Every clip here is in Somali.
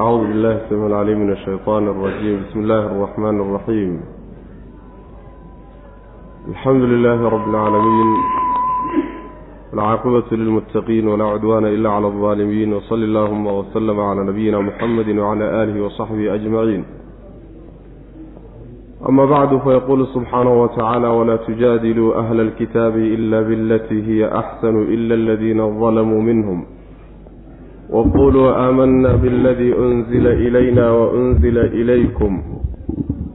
أعوذ بالله السميع العليم من الشيطان الرجيم بسم الله الرحمن الرحيم الحمد لله رب العالمين العاقبة للمتقين ولا عدوان إلا على الظالمين وصل اللهم وسلم على نبينا محمد وعلى آله وصحبه أجمعين أما بعد فيقول سبحانه وتعالى ولا تجادلوا أهل الكتاب إلا بالتي هي أحسن إلا الذين ظلموا منهم وقولوا آمنا بالذي أنزل إلينا وأنزل إليكم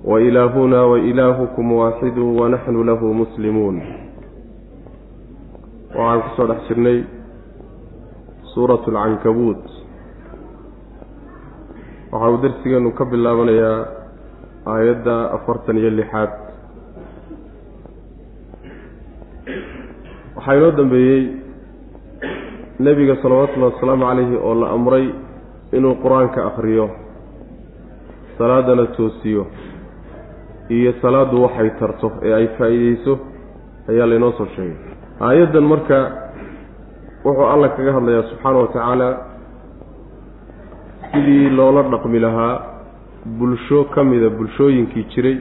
وإلهنا وإلهكم واحد ونحن له مسلمون waxaan kusoo dhex jirnay suuratu alcankabuut waxa uu darsigeenu ka bilaabanayaa aayadda afartan iyo lixaad waxaa inoo dambeeyey nebiga salawatullahi wasalaamu calayhi oo la amray inuu qur'aanka akhriyo salaadana toosiyo iyo salaaddu waxay tarto ee ay faa'iideyso ayaa laynoo soo sheegay. Aayaddan marka wuxuu alla kaga hadlayaa subxaana wa tacaala sidii loola dhaqmi lahaa bulsho ka mida bulshooyinkii jiray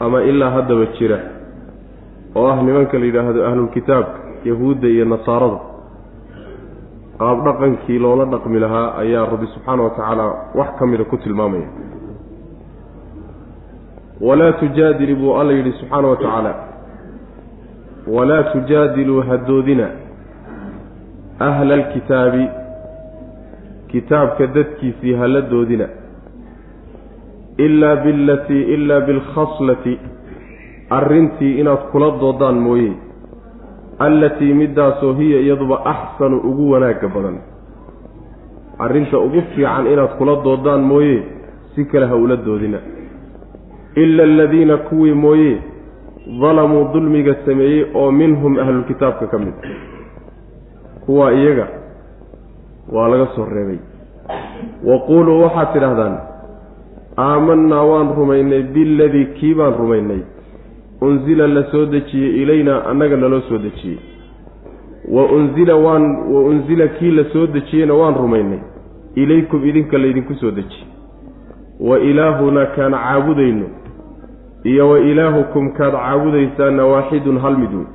ama ilaa haddaba jira oo ah nimanka la yidhaahdo ahlulkitaabka yahuudda iyo nasaarada qaab dhaqankii loola dhaqmi lahaa ayaa rabbi subxaana wa tacaala wax ka mida ku tilmaamaya. Walaa tujaadili buu alla yidhi subxaana wa tacaala. Walaa tujaadiluu hadoodina ahla alkitaabi kitaabka dadkiisii hala doodina ilaa bilatii ilaa bilkhaslati arrintii inaad kula doodaan mooye allatii middaasoo hiya iyaduba axsanu ugu wanaagga badan. Arrinta ugu fiican inaad kula doodaan mooye si kale ha ula doodina. Ila aladiina kuwii mooye dalamuu dulmiga sameeyey oo minhum ahlulkitaabka ka mid. Kuwaa iyaga waa laga soo reebay. Waquuluu waxaad tidhaahdaan aamanaa waan rumaynay biladii kii baan rumaynay unsila la soo dejiyey ilaynaa annaga naloo soo dejiyey. Wa unzila waan wa unsila kii la soo dejiyeyna waan rumaynay. Ilaykum idinka laydinku soo dejiyey wa ilaahunaa kaan caabudayno. Iyo wa ilaahukum kaad caabudaysaana waaxidun hal mid wey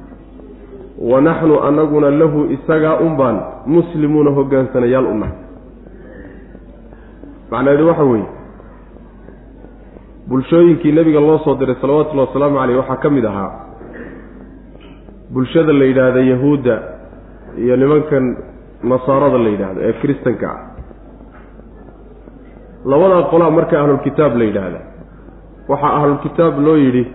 wa naxnu annaguna lahu isagaa un baan muslimuuna hoggaansanayaal u nahay. Macnaheedu waxa weeye bulshooyinkii nebiga loo soo diray salawatullahi wasalaamu caleyh waxaa ka mid ahaa bulshada la yidhaahda yahuudda iyo nimankan nasaarada la yidhaahdo ee kiristanka ah. Labadaa qolaa marka ahlulkitaab la yidhaahda. Waxaa ahlulkitaab loo yidhi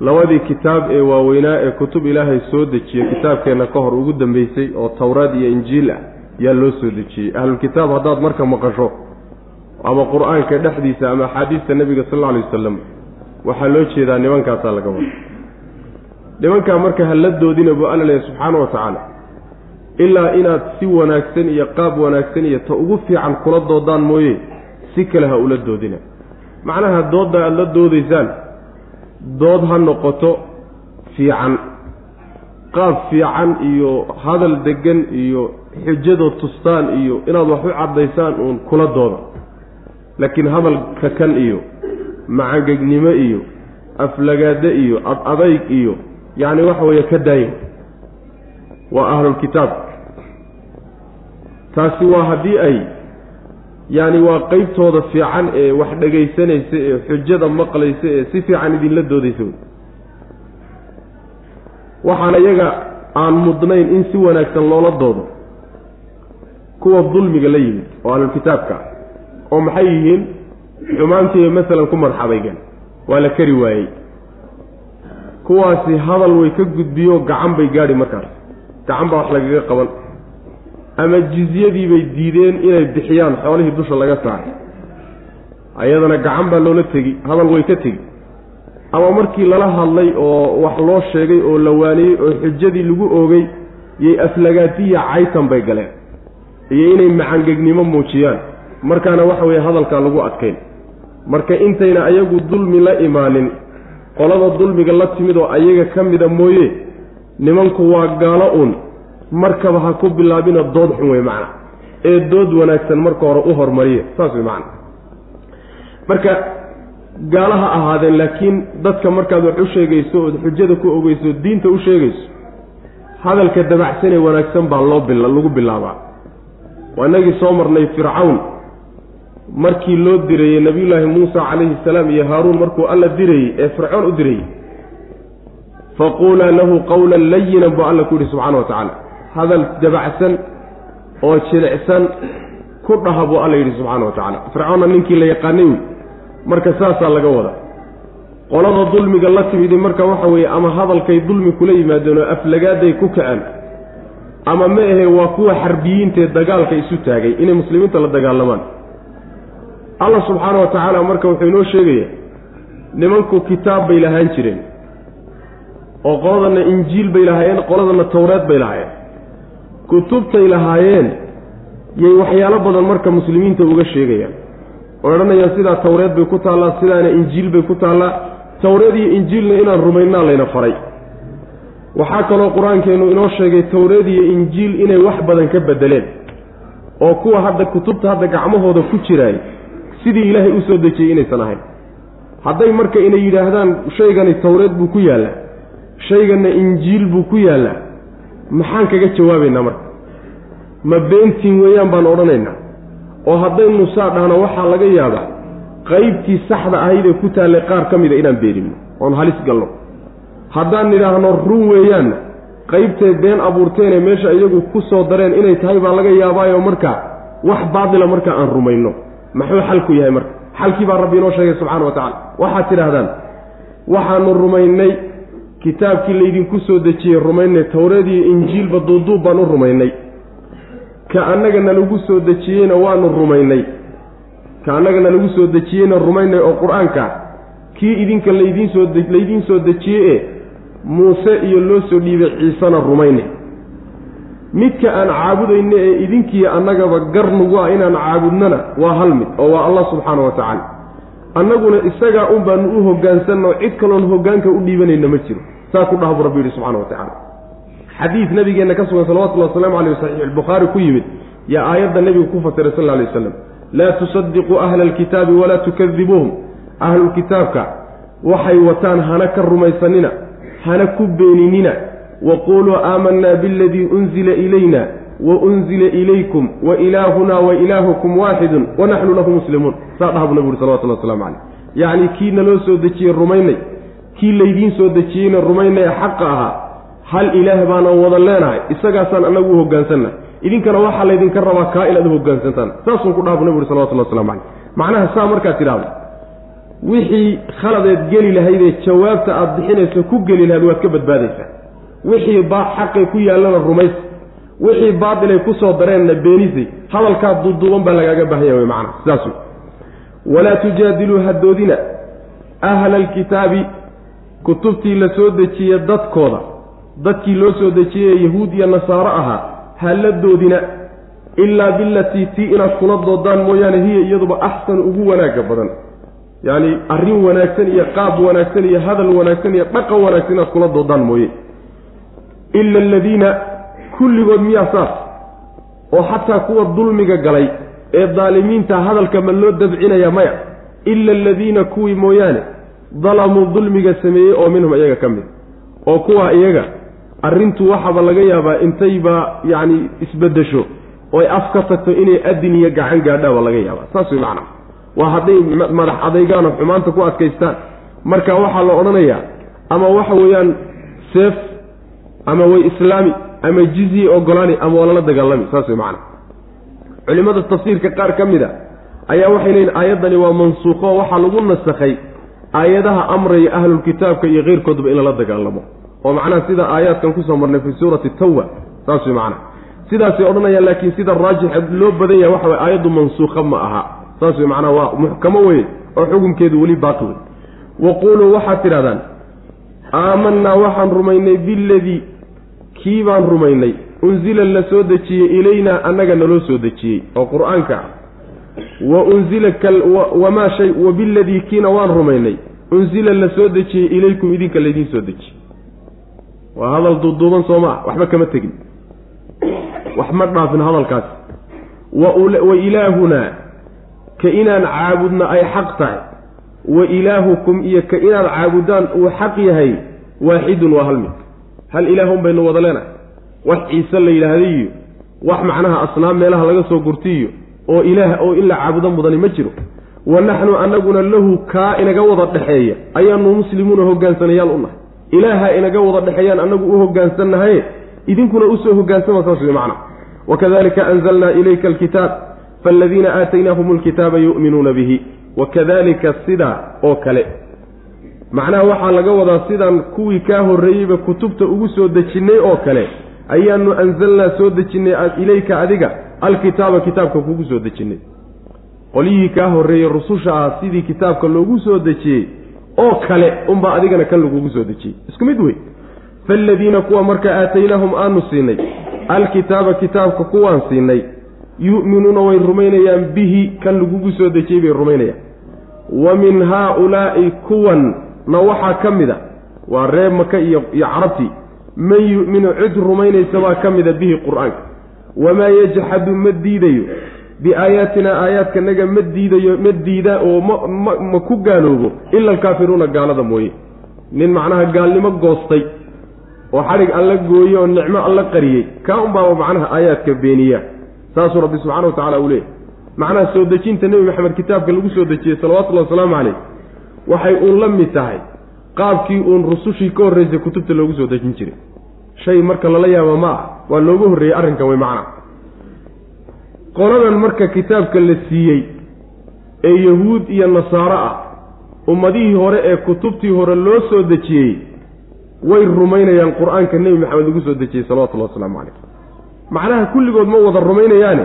labadii kitaab ee waaweynaa ee kutub ilaahay soo dejiyey kitaabkeenna ka hor ugu dambeysay oo towraad iyo injiil ah yaa loo soo dejiyey. Ahlulkitaab haddaad marka maqasho ama qur'aanka dhexdiisa ama axaadiista nebiga sal alla alay wasalam waxaa loo jeedaa nimankaasaa laga wada. Nimankaa marka ha la doodina buu alla leeyahy subxaana wa tacaala. Ilaa inaad si wanaagsan iyo qaab wanaagsan iyo ta ugu fiican kula doodaan mooye si kale ha ula doodina. Macnaha doodda aada la doodaysaan dood ha noqoto fiican. Qaab fiican iyo hadal deggan iyo xujadood tustaan iyo inaad wax u caddaysaan uun kula dooda laakiin hadalka kan iyo macangegnimo iyo aflagaade iyo ad adayg iyo yacni waxa weeye ka daaya waa ahlulkitaab taasi waa haddii ay yacni waa qeybtooda fiican ee wax dhegaysanaysa ee xujada maqlaysa ee si fiican idinla doodaysa wey waxaana iyaga aan mudnayn in si wanaagsan loola doodo kuwa dulmiga la yimid oo ahlulkitaabka ah oo maxay yihiin xumaantiiba masalan ku marxabaygan. Waa la kari waayey. Kuwaasi hadal way ka gudbiyo gacan bay gaadhi markaas. Gacan baa wax lagaga qaban. Ama jizyadii bay diideen inay bixiyaan xoolihii dusha laga saaray. Ayadana gacan baa loola tegi hadal way ka tegi. Ama markii lala hadlay oo wax loo sheegay oo la waaniyey oo xujadii lagu oogay yay aflagaadiya caytan bay galeen. Iyo inay macangegnimo muujiyaan markaana waxa weeye hadalkaa lagu adkayn. Marka intayna ayagu dulmi la imaanin qolada dulmiga la timid oo ayaga ka mida mooye nimanku waa gaalo uun markaba ha ku bilaabina dood xun wey macna. Ee dood wanaagsan marka hore u hormariya saas way macana marka gaala ha ahaadeen laakiin dadka markaad wax u sheegayso ood xujada ku ogeyso diinta u sheegayso hadalka dabacsanee wanaagsan baa loo lagu bilaabaa. Waa inagii soo marnay fircawn markii loo dirayey nabiyullaahi muusa calayhi salaam iyo haaruun markuu alla dirayey ee fircoon u dirayey faquulaa lahu qawlan layinan buu alla ku yidhi subxaana wa tacaala. Hadal dabacsan oo jilicsan ku dhaha buu alla yidhi subxaana wa tacaala. Fircoonna ninkii la yaqaanay wey marka saasaa laga wada. Qolada dulmiga la timidi marka waxa weeye ama hadalkay dulmi kula yimaadeen oo aflagaaday ku kaceen ama ma ahe waa kuwa xarbiyiintaee dagaalka isu taagay inay muslimiinta la dagaalamaan allah subxaana wa tacaala marka wuxuu inoo sheegaya nimanku kitaab bay lahaan jireen. Oo qoladana injiil bay lahaayeen qoladana towreed bay lahaayeen. Kutubtay lahaayeen yay waxyaalo badan marka muslimiinta uga sheegayaan. Odhanayaan sidaa towreed bay ku taallaa sidaana injiil bay ku taallaa. Towreed iyo injiilna inaan rumaynaa layna faray. Waxaa kaloo qur'aankeennu inoo sheegay towreed iyo injiil inay wax badan ka bedeleen. Oo kuwa hadda kutubta hadda gacmahooda ku jiraay sidii ilaahay u soo dejiyey inaysan ahayn. Hadday marka inay yidhaahdaan shaygani towreed buu ku yaallaa shayganna injiil buu ku yaallaa maxaan kaga jawaabaynaa marka? Ma beentiin weeyaan baan odhanaynaa. Oo haddaynu saa dhahno waxaa laga yaabaa qaybtii saxda ahaydee ku taallay qaar ka mida inaan beeninno oon halis galno. Haddaan nidhaahno run weeyaanna qaybtay been abuurteenee meesha iyagu ku soo dareen inay tahay baa laga yaabaayo markaa wax baatila markaa aan rumayno maxuu xalku yahay marka? Xalkii baa rabbi inoo sheegay subxana wa tacala waxaad tidhaahdaan waxaanu rumaynay kitaabkii laydinku soo dejiyey rumaynay towreediyo injiilba duuduub baan u rumaynay. Ka annaga nalagu soo dejiyeyna waanu rumaynay. Ka annaga nalagu soo dejiyeyna rumaynay oo qur'aanka kii idinka laydiin soo laydiin soo dejiyey ee muuse iyo loo soo dhiibay ciisena rumaynay midka aan caabudayna ee idinkiiyo annagaba gar nagu ah inaan caabudnana waa hal mid oo waa allah subxaana wa tacaala. Annaguna isagaa un baanu u hoggaansanno cid kaloon hoggaanka u dhiibanayna ma jiro. Saa ku dhaha buu rabbi yidhi subxana wa tacaala. Xadiid nabigeenna ka sugan salawatullahi wasalaamu caleyh saxiix albukhaari ku yimid yaa aayadda nebigu ku fasiray sal lla alay waslam laa tusadiquu ahla alkitaabi walaa tukadibuuhum ahlulkitaabka waxay wataan hana ka rumaysanina hana ku beeninina waquuluu aamanaa bialadii unzila ilayna wa unzila ilaykum wa ilaahuna wa ilaahukum waaxidun wa naxnu lahu muslimuun saa dhaha buu nabi uri salawatullah waslamu caleyh yacni kii naloo soo dejiyey rumaynay kii laydiin soo dejiyeyna rumaynay ee xaqa ahaa hal ilaah baanaan wada leenahay? Isagaasaan annagu u hoggaansannahay idinkana waxaa laydinka rabaa kaa inaad u hoggaansantaan saasuu ku dhaha buu nabi uri salawatullah waslamu caleyh macnaha saa markaad tidhahdo wixii khaladeed geli lahaydee jawaabta aad bixinayso ku geli lahayd waad ka badbaadaysaa wixii baa xaqay ku yaallana rumaysa wixii baatilay ku soo dareenna beenisay. Hadalkaa duuduuban baa lagaaga baahanya wey macana sidaas wey walaa tujaadiluu hadoodina ahla alkitaabi kutubtii la soo dejiye dadkooda dadkii loo soo dejiyey yahuud iyo nasaaro ahaa ha la doodina ilaa bilatii tii inaad kula doodaan mooyaane hiya iyaduba axsan ugu wanaagga badan. Yacni arrin wanaagsan iyo qaab wanaagsan iyo hadal wanaagsan iyo dhaqan wanaagsan inaad kula doodaan mooye ila aladiina kulligood miyaa saas oo xataa kuwa dulmiga galay ee daalimiinta hadalka ma loo dabcinaya maya ila aladiina kuwii mooyaane dalamuu dulmiga sameeyey oo minhum iyaga ka mid oo kuwaa iyaga arrintu waxaaba laga yaabaa intayba yacni isbeddesho oy af ka tagto inay adin iyo gacan gaadhaaba laga yaabaa saas way macnaa waa hadday madax adaygaan xumaanta ku adkaystaan marka waxaa la odhanayaa ama waxa weeyaan seef ama way islaami ama jizye ogolaani ama waa lala dagaalami saas way macana culimmada tafsiirka qaar ka mid a ayaa waxay leeyiin aayaddani waa mansuuqo waxaa lagu nasakhay aayadaha amraya ahlulkitaabka iyo keyrkoodba in lala dagaalamo. Oo macnaha sida aayaadkan ku soo marnay fii suurati tawba saas way macana sidaasay odhanayaan laakiin sida raajixa loo badan yahay waxa way aayaddu mansuuqa ma aha. Saas way macnaha waa muxkamo weye oo xukunkeedu weli baaqi wey waquuluu waxaad tidhahdaan aamanaa waxaan rumaynay biladii kii baan rumaynay. Unsila la soo dejiyey ilaynaa annaga naloo soo dejiyey. Oo qur'aanka ah wa unzila wamaa shay wa biladii kiina waan rumaynay. Unsila la soo dejiyey ilaykum idinka laydiin soo dejiyey waa hadal duuduuban soo maa waxba kama tegin. Wax ma dhaafin hadalkaasi wa ilaahunaa ka inaan caabudna ay xaq tahay. Wa ilaahukum iyo ka inaad caabudaan uu xaq yahay waaxidun waa hal mid hal ilaahun baynu wada leenahay wax ciise la yidhaahda iyo wax macnaha asnaam meelaha laga soo gurtiiyo? Oo ilaah oo in la caabudo mudani ma jiro? Wa naxnu annaguna lahu kaa inaga wada dhexeeya ayaanu muslimuuna hogaansanayaal u nahay. Ilaaha inaga wada dhexeeyaan annagu u hogaansannahaye idinkuna u soo hogaansama saas wey macna. Wakadalika anzalnaa ilayka alkitaab faaladiina aataynaahum alkitaaba yu'minuuna bihi. Wakadalika sidaa oo kale macnaha waxaa laga wadaa sidaan kuwii kaa horreeyeyba kutubta ugu soo dejinnay oo kale ayaanu anzalnaa soo dejinnay ilayka adiga alkitaaba kitaabka kugu soo dejinnay qolyihii kaa horreeyey rususha ah sidii kitaabka loogu soo dejiyey oo kale unbaa adigana kan lagugu soo dejiyey. Isku mid wey? Faaladiina kuwa marka aataynaahum aanu siinay alkitaaba kitaabka kuwaan siinay yu'minuuna way rumaynayaan bihi kan lagugu soo dejiyey bay rumaynayaan. Wa min haa-ulaa'i kuwan na waxaa ka mid a waa reer maka iyo iyo carabtii man yu'minu cid rumaynaysa baa ka mida bihi qur'aanka. Wamaa yajxadu ma diidayo. Biaayaatinaa aayaadkanaga ma diidayo ma diida oo ma ma ku gaaloobo ila alkaafiruuna gaalada mooye. Nin macnaha gaalnimo goostay oo xadhig alla gooye oo nicmo alla qariyey kaa unbaaba macnaha aayaadka beeniya saasuu rabbi subxana wa tacala uu leeyahy macnaha soo dejinta nebi maxamed kitaabka lagu soo dejiyey salawatullahi wasalaamu caleyh waxay uun la mid tahay. Qaabkii uun rusushii ka horraysay kutubta loogu soo dejin jiray. Shay marka lala yaaba ma ah waa looga horreeyey arrinkan way macnaa qoladan marka kitaabka la siiyey ee yahuud iyo nasaaro ah ummadihii hore ee kutubtii hore loo soo dejiyey way rumaynayaan qur'aanka nebi maxamed lagu soo dejiyey salawatullahi wasalaamu calayh macnaha kulligood ma wada rumaynayaane?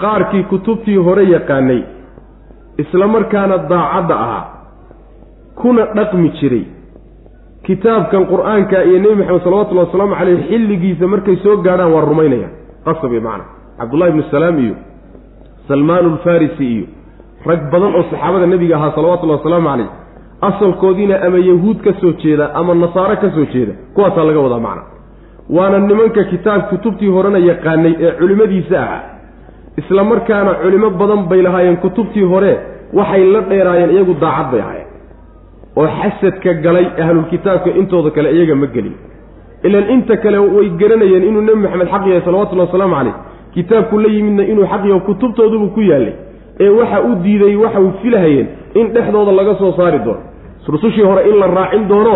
Qaarkii kutubtii hore yaqaanay isla markaana daacadda ahaa kuna dhaqmi jiray. Kitaabkan qur'aanka iyo nebi maxamed salawatullahi wasalaamu caleyh xilligiisa markay soo gaadhaan waa rumaynayaan qasab iyo macna. Cabdullahi ibnu salaam iyo salmaan alfarisi iyo rag badan oo saxaabada nebiga ahaa salawatullahi wasalaamu caleyh asalkoodiina ama yahuud ka soo jeeda ama nasaaro ka soo jeeda kuwaasaa laga wadaa macna. Waana nimanka kitaab kutubtii horena yaqaanay ee culimmadiisa ahaa. Isla markaana culimo badan bay lahaayeen kutubtii hore waxay la dheeraayeen iyagu daacad bay ahaayeen oo xasadka galay ahlulkitaabka intooda kale iyaga ma gelin. Ilaan inta kale way garanayeen inuu nebi maxamed xaq yahay salawatullahi wasalaamu caleyh kitaabku la yimidna inuu xaq yaho kutubtoodubu ku yaallay ee waxa u diiday waxay filahayeen in dhexdooda laga soo saari doono. Rusushii hore in la raacin doono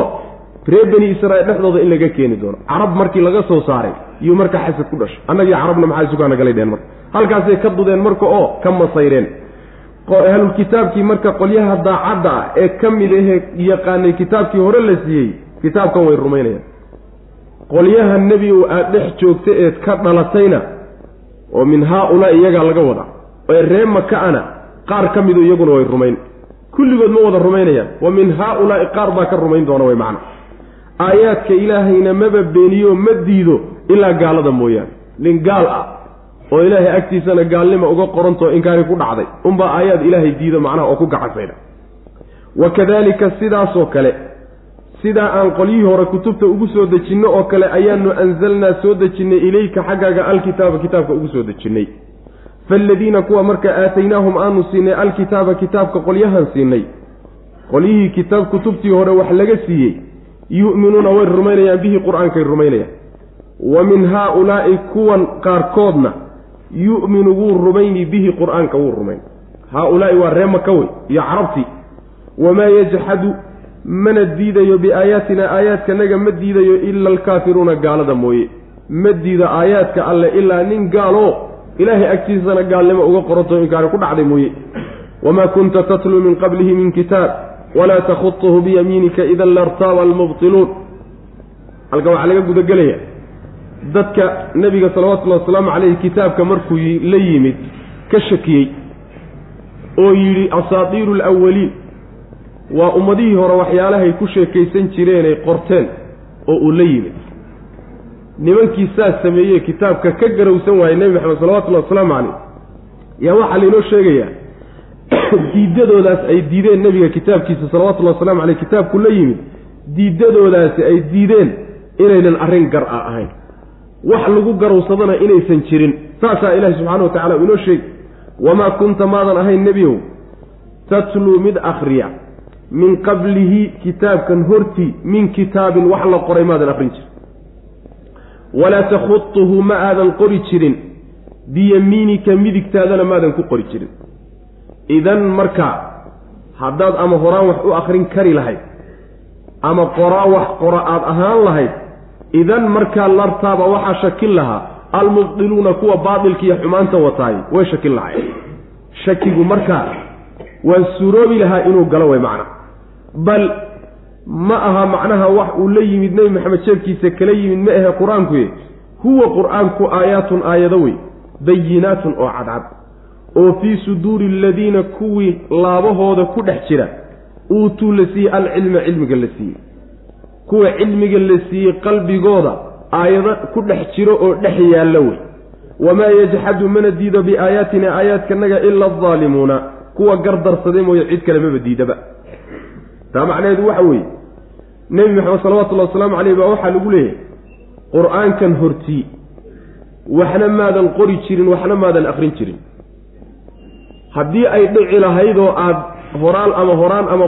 reer beni israiil dhexdooda in laga keeni doono. Carab markii laga soo saaray iyuu marka xasad ku dhashay. Annagii carabna maxaa isugaana galay dheen marka? Halkaasay ka dudeen marka oo ka masayreen ahlulkitaabkii marka qolyaha daacadda ah ee ka mid ahee yaqaanay kitaabkii hore la siiyey kitaabkan way rumaynayaan. Qolyaha nebi u aad dhex joogta eed ka dhalatayna oo min haa-ulaa iyagaa laga wadaa ee ree maka-ana qaar ka midu iyaguna way rumayn. Kulligood ma wada rumaynayaan. Wa min haa-ulaa'i qaar baa ka rumayn doona way macna. Aayaadka ilaahayna maba beeniyo ma diido ilaa gaalada mooyaane. Nin gaal ah oo ilaahay agtiisana gaalnima uga qorantoo inkaari ku dhacday. Unbaa aayaad ilaahay diida macnaha oo ku gacansaydha wa kadalika sidaasoo kale sidaa aan qolyihii hore kutubta ugu soo dejinno oo kale ayaanu anzalnaa soo dejinnay ilayka xaggaaga alkitaaba kitaabka ugu soo dejinnay faaladiina kuwa marka aataynaahum aanu siinay alkitaaba kitaabka qolyahan siinay. Qolyihii kitaab kutubtii hore wax laga siiyey yu'minuuna way rumaynayaan bihi qur'aankay rumaynayaan. Wa min haa-ulaa'i kuwan qaarkoodna yu'minu wuu rumayni bihi qur'aanka wuu rumayn. Haa-ulaa'i waa ree maka wey iyo carabtii wamaa yajxadu mana diidayo biaayaatina aayaadkanaga ma diidayo ila alkaafiruuna gaalada mooye. Ma diido aayaadka alle ilaa nin gaalo ilaahay agtiisana gaalnimo uga qoranto inkaani ku dhacday mooye. Wamaa kunta tatluu min qablihi min kitaab walaa takhutuhu biyamiinika idan lartaaba almubtiluun. Halkan waxaa laga gudagelaya dadka nebiga salawatullahi wasalaamu caleyhi kitaabka markuu la yimid ka shakiyey oo yidhi asaatiiru alawaliin waa ummadihii hore waxyaalahay ku sheekaysan jireenay qorteen oo uu la yimid. Nimankii saas sameeyey kitaabka ka garowsan waayey nebi maxamed salawatullahi wasalaamu caleyh yaa waxaa lainoo sheegayaa diidadoodaas ay diideen nebiga kitaabkiisa salawatullahi wasalamu caleyh kitaabku la yimid diidadoodaasi ay diideen inaynan arrin gar a ahayn wax lagu garowsadana inaysan jirin. Saasaa ilaahi subxaana wa tacala inoo sheegi wamaa kunta maadan ahayn nebiyow tatluu mid akhriya min qablihi kitaabkan hortii min kitaabin wax la qoray maadan akhrin jirin. Walaa takhutuhu ma aadan qori jirin biyamiinika midigtaadana maadan ku qori jirin. Idan markaa haddaad ama horaan wax u akhrin kari lahayd ama qoraa wax qora aad ahaan lahayd idan markaa lartaaba waxaa shakin lahaa almubdiluuna kuwa baatilka iyo xumaanta wataay way shakin lahayd shakigu markaa waa suroobi lahaa inuu galo way macna. Bal ma aha macnaha wax uu la yimid nebi maxamed jeebkiisa kala yimid ma ahe qur'aankuye huwa qur'aanku aayaatun aayado wey bayinaatun oo cadcad. Oo fii suduuri aladiina kuwii laabahooda ku dhex jira uutuu la siiyey alcilma cilmiga la siiyey kuwa cilmiga la siiyey qalbigooda aayado ku dhex jiro oo dhex yaalla wey. wamaa yajxadu mana diido biaayaatina aayaadkanaga ila aldaalimuuna kuwa gardarsaday mooye cid kale maba diidaba. taa macnaheedu waxa weeye nebi maxamed salawatullahi wasalaamu caleyh baa waxaa lagu leeyahay qur'aankan hortii waxna maadan qori jirin waxna maadan akrin jirin. Haddii ay dhici lahayd oo aada horaal ama horaan ama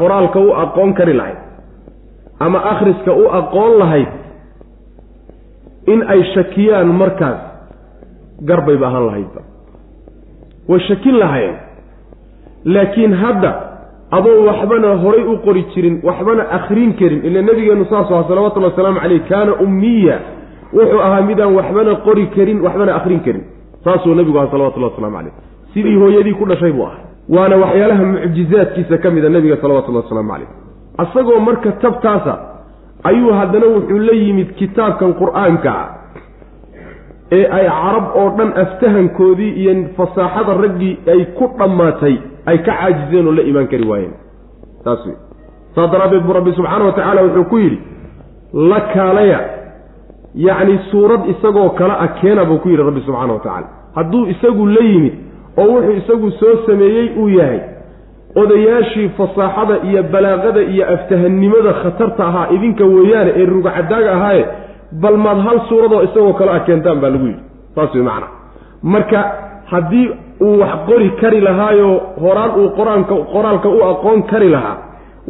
qoraalka u aqoon kari lahayd ama akhriska u aqoon lahayd in ay shakiyaan markaas garbayba ahaan lahaydba way shakin lahayen laakiin hadda adoo waxbana horay u qori jirin waxbana akhrin karin ila nabigeenu saasuu aha salawatullhi wasalaamu caleyh kaana ummiya. Wuxuu ahaa midaan waxbana qori karin waxbana akhrin karin. Saasuu nabigu aha salawatullahi waslamu caleyh sidii hooyadii ku dhashay buu ahaa. Waana waxyaalaha mucjizaadkiisa ka mida nebiga salawatullahi wasalaamu caleyh asagoo marka tabtaasa ayuu haddana wuxuu la yimid kitaabkan qur'aanka ah ee ay carab oo dhan aftahankoodii iyo fasaaxada raggii ay ku dhammaatay ay ka caajizeen oo la imaan kari waayeen. Saas wey saas daraaddeed buu rabbi subxaana wa tacaala wuxuu ku yidhi la kaalaya. Yacni suurad isagoo kale a keena buu ku yidhi rabbi subxaana wa tacaala. Hadduu isagu la yimid oo wuxuu isagu soo sameeyey uu yahay odayaashii fasaaxada iyo balaaqada iyo aftahannimada khatarta ahaa idinka weeyaane ee rugacadaaga ahaaye bal maad hal suuradoo isagoo kale a keentaan baa lagu yidhi. Saas wey macana marka haddii uu wax qori kari lahaayoo horaan uu qoraanka qoraalka u aqoon kari lahaa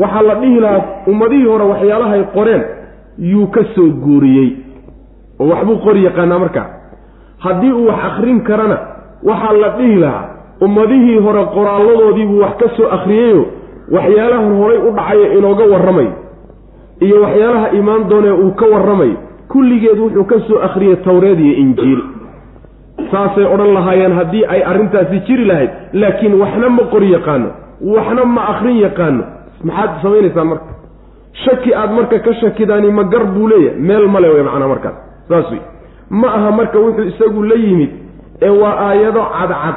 waxaa la dhihi lahaa ummadihii hore waxyaalahay qoreen yuu ka soo guuriyey. Oo waxbuu qori yaqaanaa markaa. Haddii uu wax akhrin karana waxaa la dhihi lahaa ummadihii hore qoraalladoodiibuu wax ka soo akhriyeyo waxyaalaha horay u dhacayo inooga warramayo iyo waxyaalaha imaan doonee uu ka warramayo kulligeed wuxuu ka soo akhriyey tawreed iyo injiil. Saasay odhan lahaayeen haddii ay arrintaasi jiri lahayd laakiin waxna ma qori yaqaano waxna ma akhrin yaqaano. Maxaad samaynaysaan marka? Shaki aad marka ka shakidaani ma gar buu leeyahay meel male wey macnaa markaas saas wey ma aha marka wuxuu isagu la yimid ee waa aayado cadcad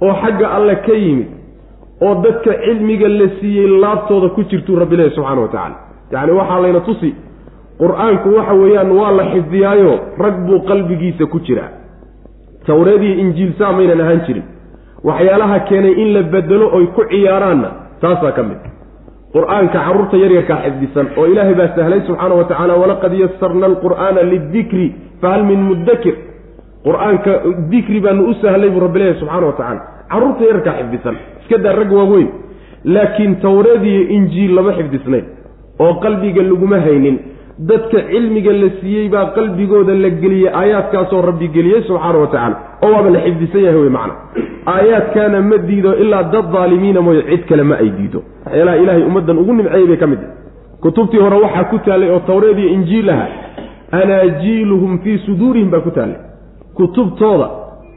oo xagga alle ka yimid oo dadka cilmiga la siiyey laabtooda ku jirtuu rabbi leeyahy subxana wa tacaala. Yacni waxaa layna tusi qur'aanku waxa weeyaan waa la xifdiyaayo rag buu qalbigiisa ku jiraa. Tawreediyo injiil saa maynan ahaan jirin. Waxyaalaha keenay in la bedelo oy ku ciyaaraanna taasaa ka mid. Qur'aanka carruurta yaryarkaa xifdisan oo ilaahay baa sahlay subxaana wa tacaala walaqad yasarna alqur'aana lidikri fahal min muddakir qur'aanka dikri baanu u sahlay buu rabbi leeyahy subxana wa tacala carruurta yararkaa xifdisan. Iska daa rag waaweyn. Laakiin tawreediyo injiil lama xifdisnayn. Oo qalbiga laguma haynin. Dadka cilmiga la siiyey baa qalbigooda la geliyey aayaadkaasoo rabbi geliyey subxaana wa tacaala oo waaba la xifdisan yahay wey macna. Aayaadkaana ma diido ilaa dad daalimiina mooye. Cid kale ma ay diido. Waxyaalaha ilaahay ummaddan ugu nimceeyey bay ka mid tahay. Kutubtii hore waxaa ku taallay oo tawreed iyo injiil aha anaajiiluhum fii suduurihim baa ku taallay kutubtooda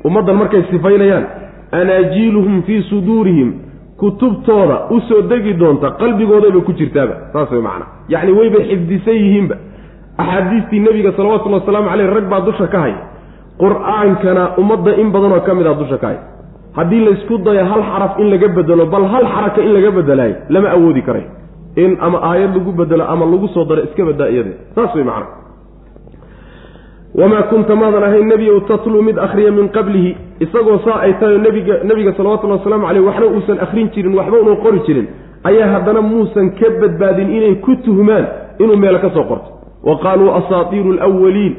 ummaddan markay sifaynayaan anaajiiluhum fii suduurihim kutubtooda u soo degi doonta qalbigoodayba ku jirtaaba saas way macana yacni waybay xifdisan yihiinba. Axaadiistii nebiga salawatullhi wasalaamu caleyh rag baa dusha ka haya qur'aankana ummadda in badanoo ka mid a dusha ka haya haddii laysku dayo hal xaraf in laga bedelo bal hal xaraka in laga bedelayo lama awoodi karay. In ama aayad lagu bedelo ama lagu soo daro iska badaa iyade saas way macana wamaa kunta maadan ahayn nebiyow tatluu mid akhriya min qablihi isagoo saa ay tahay nabiga nebiga salawatullhi wasalaamu caleyh waxna uusan akhrin jirin waxba unan qori jirin ayaa haddana muusan ka badbaadin inay ku tuhmaan inuu meelo ka soo qorto wa qaaluu asaatiiru alwaliin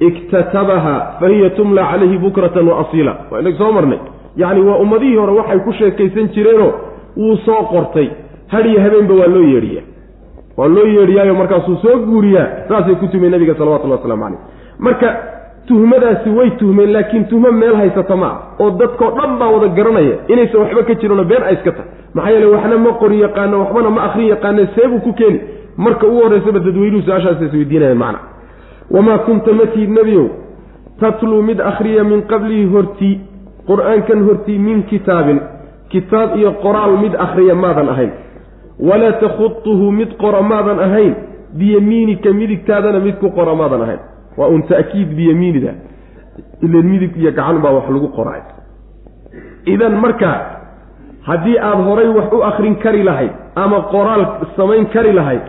iktatabaha fa hiya tumla calayhi bukratan wa asiila waa inag soo marnay yacni waa ummadihii hore waxay ku sheekaysan jireenoo wuu soo qortay hadhiyo habeenba waa loo yeedhiyaa waa loo yeedhiyaayo markaasuu soo guuriyaa saasay ku tumeen nabiga salawatullahi waslamu caleyh marka tuhmadaasi way tuhmeen laakiin tuhmo meel haysata ma ah oo dadkoo dhan baa wada garanaya inaysan waxba ka jirinoo been ay iska tahay. Maxaa yeele waxna ma qori yaqaano waxbana ma akrin yaqaane seebuu ku keeni. Marka ugu horraysaba dadweynuhu su'aashaas isweydiinayaan macna. Wamaa kunta matid nebiyow tatluu mid akhriya min qablihi hortii qur'aankan hortii min kitaabin. Kitaab iyo qoraal mid akhriya maadan ahayn. Walaa takhutuhu mid qora maadan ahayn. Biyamiinika midigtaadana mid ku qora maadan ahayn waa un ta'kiid biyamiinida. Ilan midig iyo gacan baa wax lagu qoraay idan markaa haddii aada horay wax u akrin kari lahayd ama qoraal samayn kari lahayd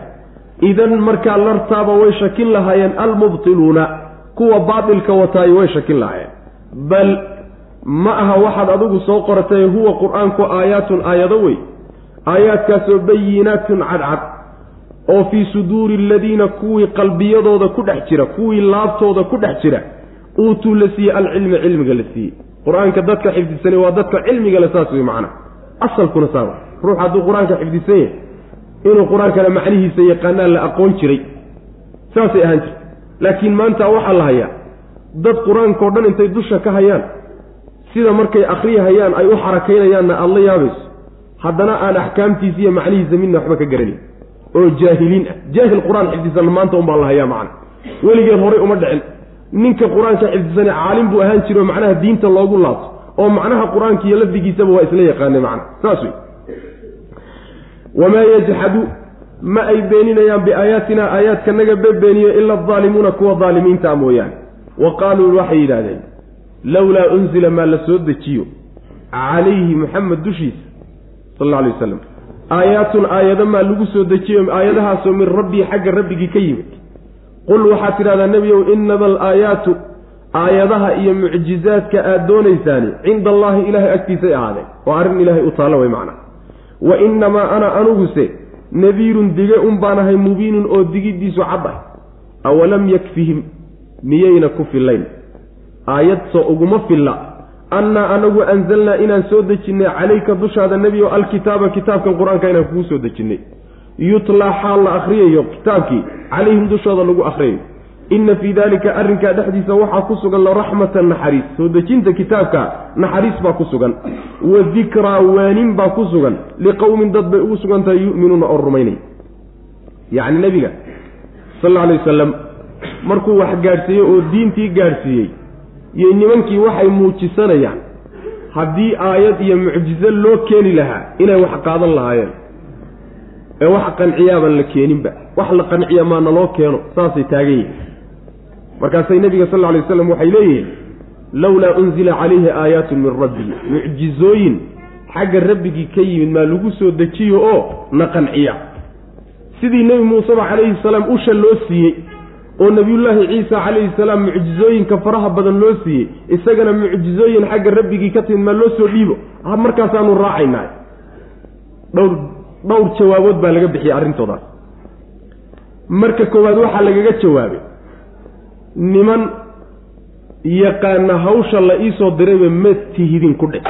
idan markaa lartaaba way shakin lahaayeen almubtiluuna kuwa baatilka wataayo way shakin lahaayeen bal ma aha waxaad adigu soo qoratay huwa qur'aanku aayaatun aayado wey aayaadkaasoo bayinaatun cadcad oo fii suduuri aladiina kuwii qalbiyadooda ku dhex jira kuwii laabtooda ku dhex jira uutuu la siiyey alcilma cilmiga la siiyey. Qur'aanka dadka xifdisanay waa dadka cilmiga le saas wey macana asalkuna saaba ruux hadduu qur'aanka xifdisan yahay inuu qur'aankana macnihiisa yaqaanaan la aqoon jiray saasay ahaan jirta laakiin maanta waxaa la hayaa dad qur'aankao dhan intay dusha ka hayaan sida markay akriyahayaan ay u xarakaynayaanna aada la yaabayso haddana aan axkaamtiisa iyo macnihiisa midna waxba ka garanayn oo jaahiliin ah. Jaahil qur'aan xifdisanna maanta unbaa la hayaa macna. Weligeed horay uma dhicin. Ninka qur'aanka xifdisane caalim buu ahaan jiro macnaha diinta loogu laabto. Oo macnaha qur'aanka iyo lafdigiisaba waa isla yaqaanay macna. Saas wey wamaa yajxadu ma ay beeninayaan biaayaatina aayaadkanaga bebeeniyo ila adaalimuuna kuwa daalimiintaa mooyaane. Wa qaaluu waxay yidhahdeen lowlaa unzila maa la soo dejiyo calayhi maxamed dushiisa sal alla alay wasalam aayaatun aayado maa lagu soo dejiyo aayadahaasoo min rabbii xagga rabbigii ka yimid. Qul waxaad tidhahdaa nebiyow inama alaayaatu aayadaha iyo mucjizaadka aad doonaysaani cinda allaahi ilaahay agtiisay ahaadeen. Waa arrin ilaahay u taalla way macnaa. Wa innamaa ana aniguse nadiirun dige un baan ahay mubiinun oo digiddiisu cad ah awalam yakfihim miyayna ku fillayn? Aayad uguma filla annaa anagu anzalnaa inaan soo dejinnay calayka dushaada nebi o alkitaaba kitaabkan qur'aanka inaan kugu soo dejinnay yutlaa xaal la akhriyayo kitaabkii calayhim dushooda lagu akhriyayo inna fii daalika arrinkaa dhexdiisa waxaa ku sugan laraxmatan naxariis soo dejinta kitaabka naxariis baa ku sugan wa dikraa waanin baa ku sugan liqowmin dad bay ugu sugan tahay yu'minuuna oo rumaynay yacni nebiga sal alla alay wasalam markuu wax gaadhsiiyey oo diintii gaadhsiiyey iyo nimankii waxay muujisanayaan haddii aayad iyo mucjizo loo keeni lahaa inay wax qaadan lahaayeen. Ee wax qanciyaaban la keeninba. Wax la qanciya maana loo keeno saasay taagan yihiin markaasay nebiga sal lla alay waslam waxay leeyihiin lowlaa unzila calayhi aayaatun min rabbihi mucjizooyin xagga rabbigii ka yimid maa lagu soo dejiyo oo na qanciya. Sidii nebi muuseba calayhi salaam usha loo siiyey oo nebiyullaahi ciisa calayhi salaam mucjizooyinka faraha badan loo siiyey isagana mucjizooyin xagga rabbigii ka timid maa loo soo dhiibo? Markaasaanu raacaynaa dhowr dhowr jawaabood baa laga bixiyey arrintoodaas marka koowaad waxaa lagaga jawaabay niman yaqaana hawsha la iisoo dirayba ma tihidin ku dhe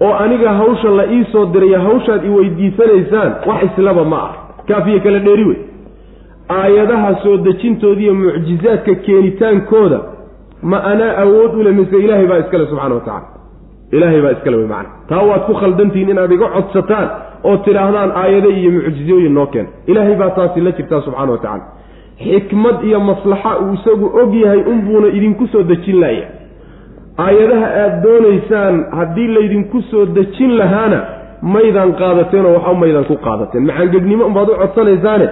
oo aniga hawsha la iisoo diraya hawshaad i weydiisanaysaan wax islaba ma ah. Kaafiye kala dheeri wey aayadaha soo dejintoodiiyo mucjizaadka keenitaankooda ma anaa awood u le mise ilaahay baa iskale subxana wa tacala ilaahay baa iskale wey macana taa waad ku khaldantihiin inaad iga codsataan oo tidhaahdaan aayado iyo mucjizooyin noo keen. Ilaahay baa taasi la jirtaa subxana wa tacala xikmad iyo maslaxa uu isagu og yahay unbuuna idinku soo dejin laaya. Aayadaha aada doonaysaan haddii laydinku soo dejin lahaana maydaan qaadateen oo waxba maydaan ku qaadateen. Macaangegnimo unbaad u codsanaysaane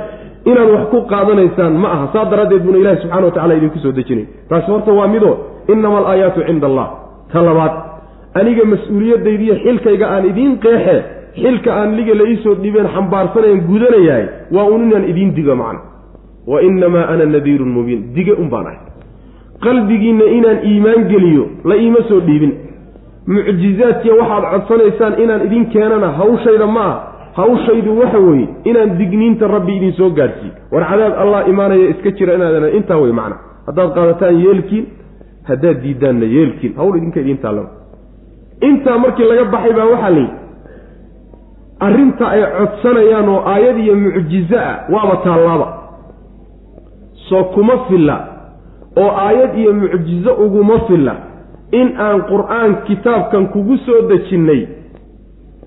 inaad wax ku qaadanaysaan ma aha. Saa daraaddeed buuna ilahi subxana wa tacala idinku soo dejinay. Taasi horta waa midoo innama alaayaatu cinda allah. Ta labaad aniga mas'uuliyadaydiiyo xilkayga aan idiin qeexe xilka aan liga la iisoo dhibeen xambaarsanayan gudanayahay waa un inaan idiin digo macna. Wa innamaa ana nadiirun mubiin. Dige un baan ahay. Qalbigiinna inaan iimaan geliyo la iima soo dhiibin. Mucjizaadkiya waxaad codsanaysaan inaan idin keenana hawshayda ma ah hawshaydu waxa weeye inaan digniinta rabbi idin soo gaadhsiiyo war cadaab allah imaanaya iska jira inaadana intaa wey macna. Haddaad qaadataan yeelkiin haddaad diidaanna yeelkiin. Hawl idinka idiin taallaba intaa markii laga baxay baa waxaa layidhi arrinta ay codsanayaan oo aayad iyo mucjizo ah waaba taallaaba soo kuma filla oo aayad iyo mucjizo uguma filla in aan qur'aan kitaabkan kugu soo dejinnay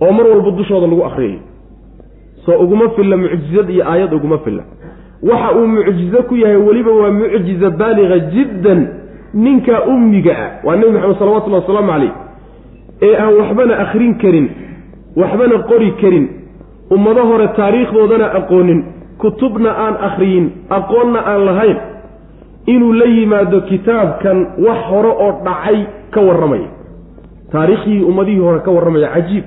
oo mar walba dushooda lagu akhriyayo soo uguma filla mucjizad iyo aayad uguma filla. Waxa uu mucjizo ku yahay weliba waa mucjiza baaliga jiddan ninka ummiga ah waa nebi maxamed salawatullahi wasalaamu calayh ee aan waxbana akhrin karin waxbana qori karin ummado hore taariikhdoodana aqoonin kutubna aan akhriyin aqoonna aan lahayn inuu la yimaado kitaabkan wax hore oo dhacay ka warramaya. Taariikhdii ummadihii hore ka warramaya cajiib